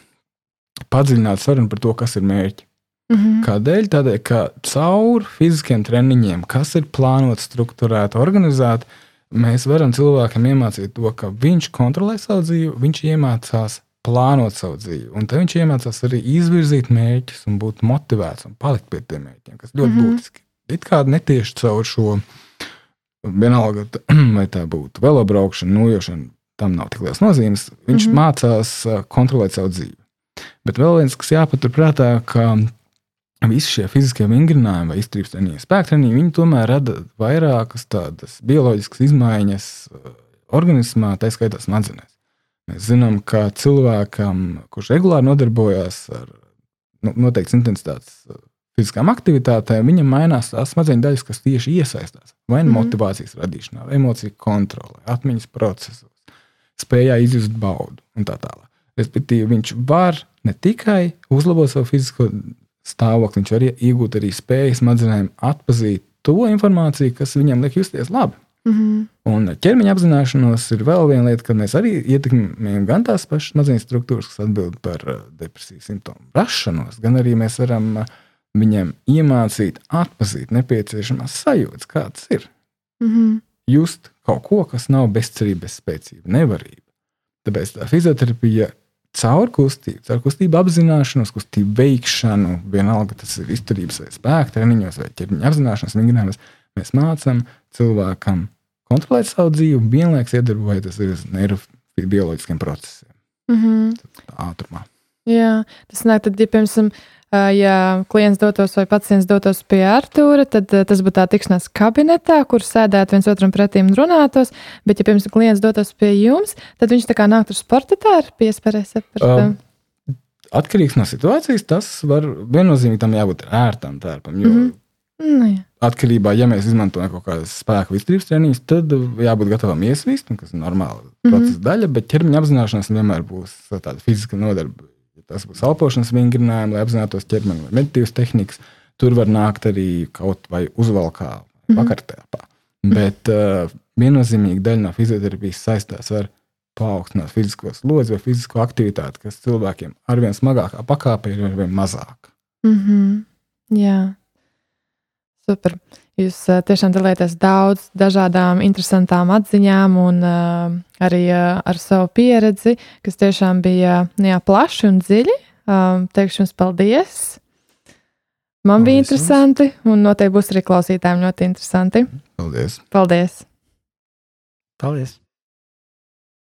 S4: padziļinātu sarunu par to, kas ir mērķis. Mm -hmm. Kādēļ? Tādēļ, ka caur fiziskiem treniņiem, kas ir plānots, strukturēti, organizēti, mēs varam cilvēkam iemācīt to, ka viņš kontrolē savu dzīvi, viņš iemācās plānot savu dzīvi. Un tad viņš iemācās arī izvirzīt mērķus un būt motivēts un palikt pie tiem mērķiem, kas ļoti mm -hmm. būtiski. It kā netieši caur šo, vienalga, vai tā būtu velobraukšana, nojošana, tam nav tik liels nozīmes. Viņš mm -hmm. mācās kontrolēt savu dzīvi. Bet vēl viens, kas jāpaturprātā, ka visi šie fiziskie vingrinājumi vai izturības treniņi, spēka treniņi, viņi tomēr rada vairākas tādas bioloģiskas izmaiņas uh, organismā, tā skaitā smadzenēs. Mēs zinām, ka cilvēkam, kurš regulāri nodarbojas ar nu, noteikts intensitātes uh, fiziskām aktivitātēm, viņam mainās tās smadzeņu daļas, kas tieši iesaistās vai nu mm motivācijas radīšanā, vai emociju kontrolē, atmiņas procesos, spējā izjust baudu un tā tālāk. Respektīvi, viņš var ne tikai uzlabot savu fizisko stāvokli, viņš var iegūt arī spēju smadzenēm atpazīt to informāciju, kas viņam liek justies labi.
S2: Mm -hmm.
S4: Un ķermeņa apzināšanos ir vēl viena lieta, ka mēs arī ietekmējam gan tās pašas smadzenes struktūras, kas atbild par uh, depresijas simptomu rašanos, gan arī mēs varam uh, viņiem iemācīt, atpazīt nepieciešamās sajūtas, kādas ir.
S2: Mm -hmm.
S4: Just kaut ko, kas nav bezcerība, bezspēcība, nevarība. Tāpēc tā fizioterapija caur kustību, caur kustību apzināšanos, kustību veikšanu, vienalga tas ir izturības vai spēka treniņos vai ķermeņa apzināšanas vingrinājumos, mēs mācām cilvēkam kontrolēt savu dzīvi, vienlaikus iedarbojoties uz neirobioloģiskiem procesiem.
S2: Mm -hmm.
S4: Ātrumā.
S2: Jā, tas nāk, tad, ja, piemēram, ja klients dotos vai pacients dotos pie Artūra, tad tas būtu tā tikšanās kabinetā, kur sēdētu viens otram pretī un runātos. Bet, ja, piemēram, klients dotos pie jums, tad viņš tā kā nāk tur sportā, piesparēs saprast.
S4: Um, atkarīgs no situācijas, tas var viennozīmīgi tam jābūt ērtam tērpam. Jo mm -hmm.
S2: Nu, jā.
S4: atkarībā, ja mēs izmantojam kaut kādas spēka izturības treniņus, tad jābūt gatavam iesvīst, kas ir normāla mm -hmm. procesa daļa, bet ķermeņa apzināšanās vienmēr būs tāda fiziska nodarbe. Tas būs elpošanas vingrinājumi, lai apzinātos ķermeni vai meditīvas tehnikas, tur var nākt arī kaut vai uzvalkā, mm -hmm. vakartēpā. Bet uh, viennozīmīgi daļa no fizioterapijas saistās ar paaugstināt fizisko slodzi vai fizisko aktivitāti, kas cilvēkiem arvien smagākā pakāpe ir arvien mazāka.
S2: Mm -hmm. Jā. Super. Jūs uh, tiešām dalāties daudz dažādām interesantām atziņām un uh, arī ar savu pieredzi, kas tiešām bija nu jā, plaši un dziļi. Teikšu jums paldies. Man paldies bija interesanti, jums. un noteikti būs arī klausītājiem ļoti interesanti.
S4: Paldies!
S2: Paldies!
S3: Paldies!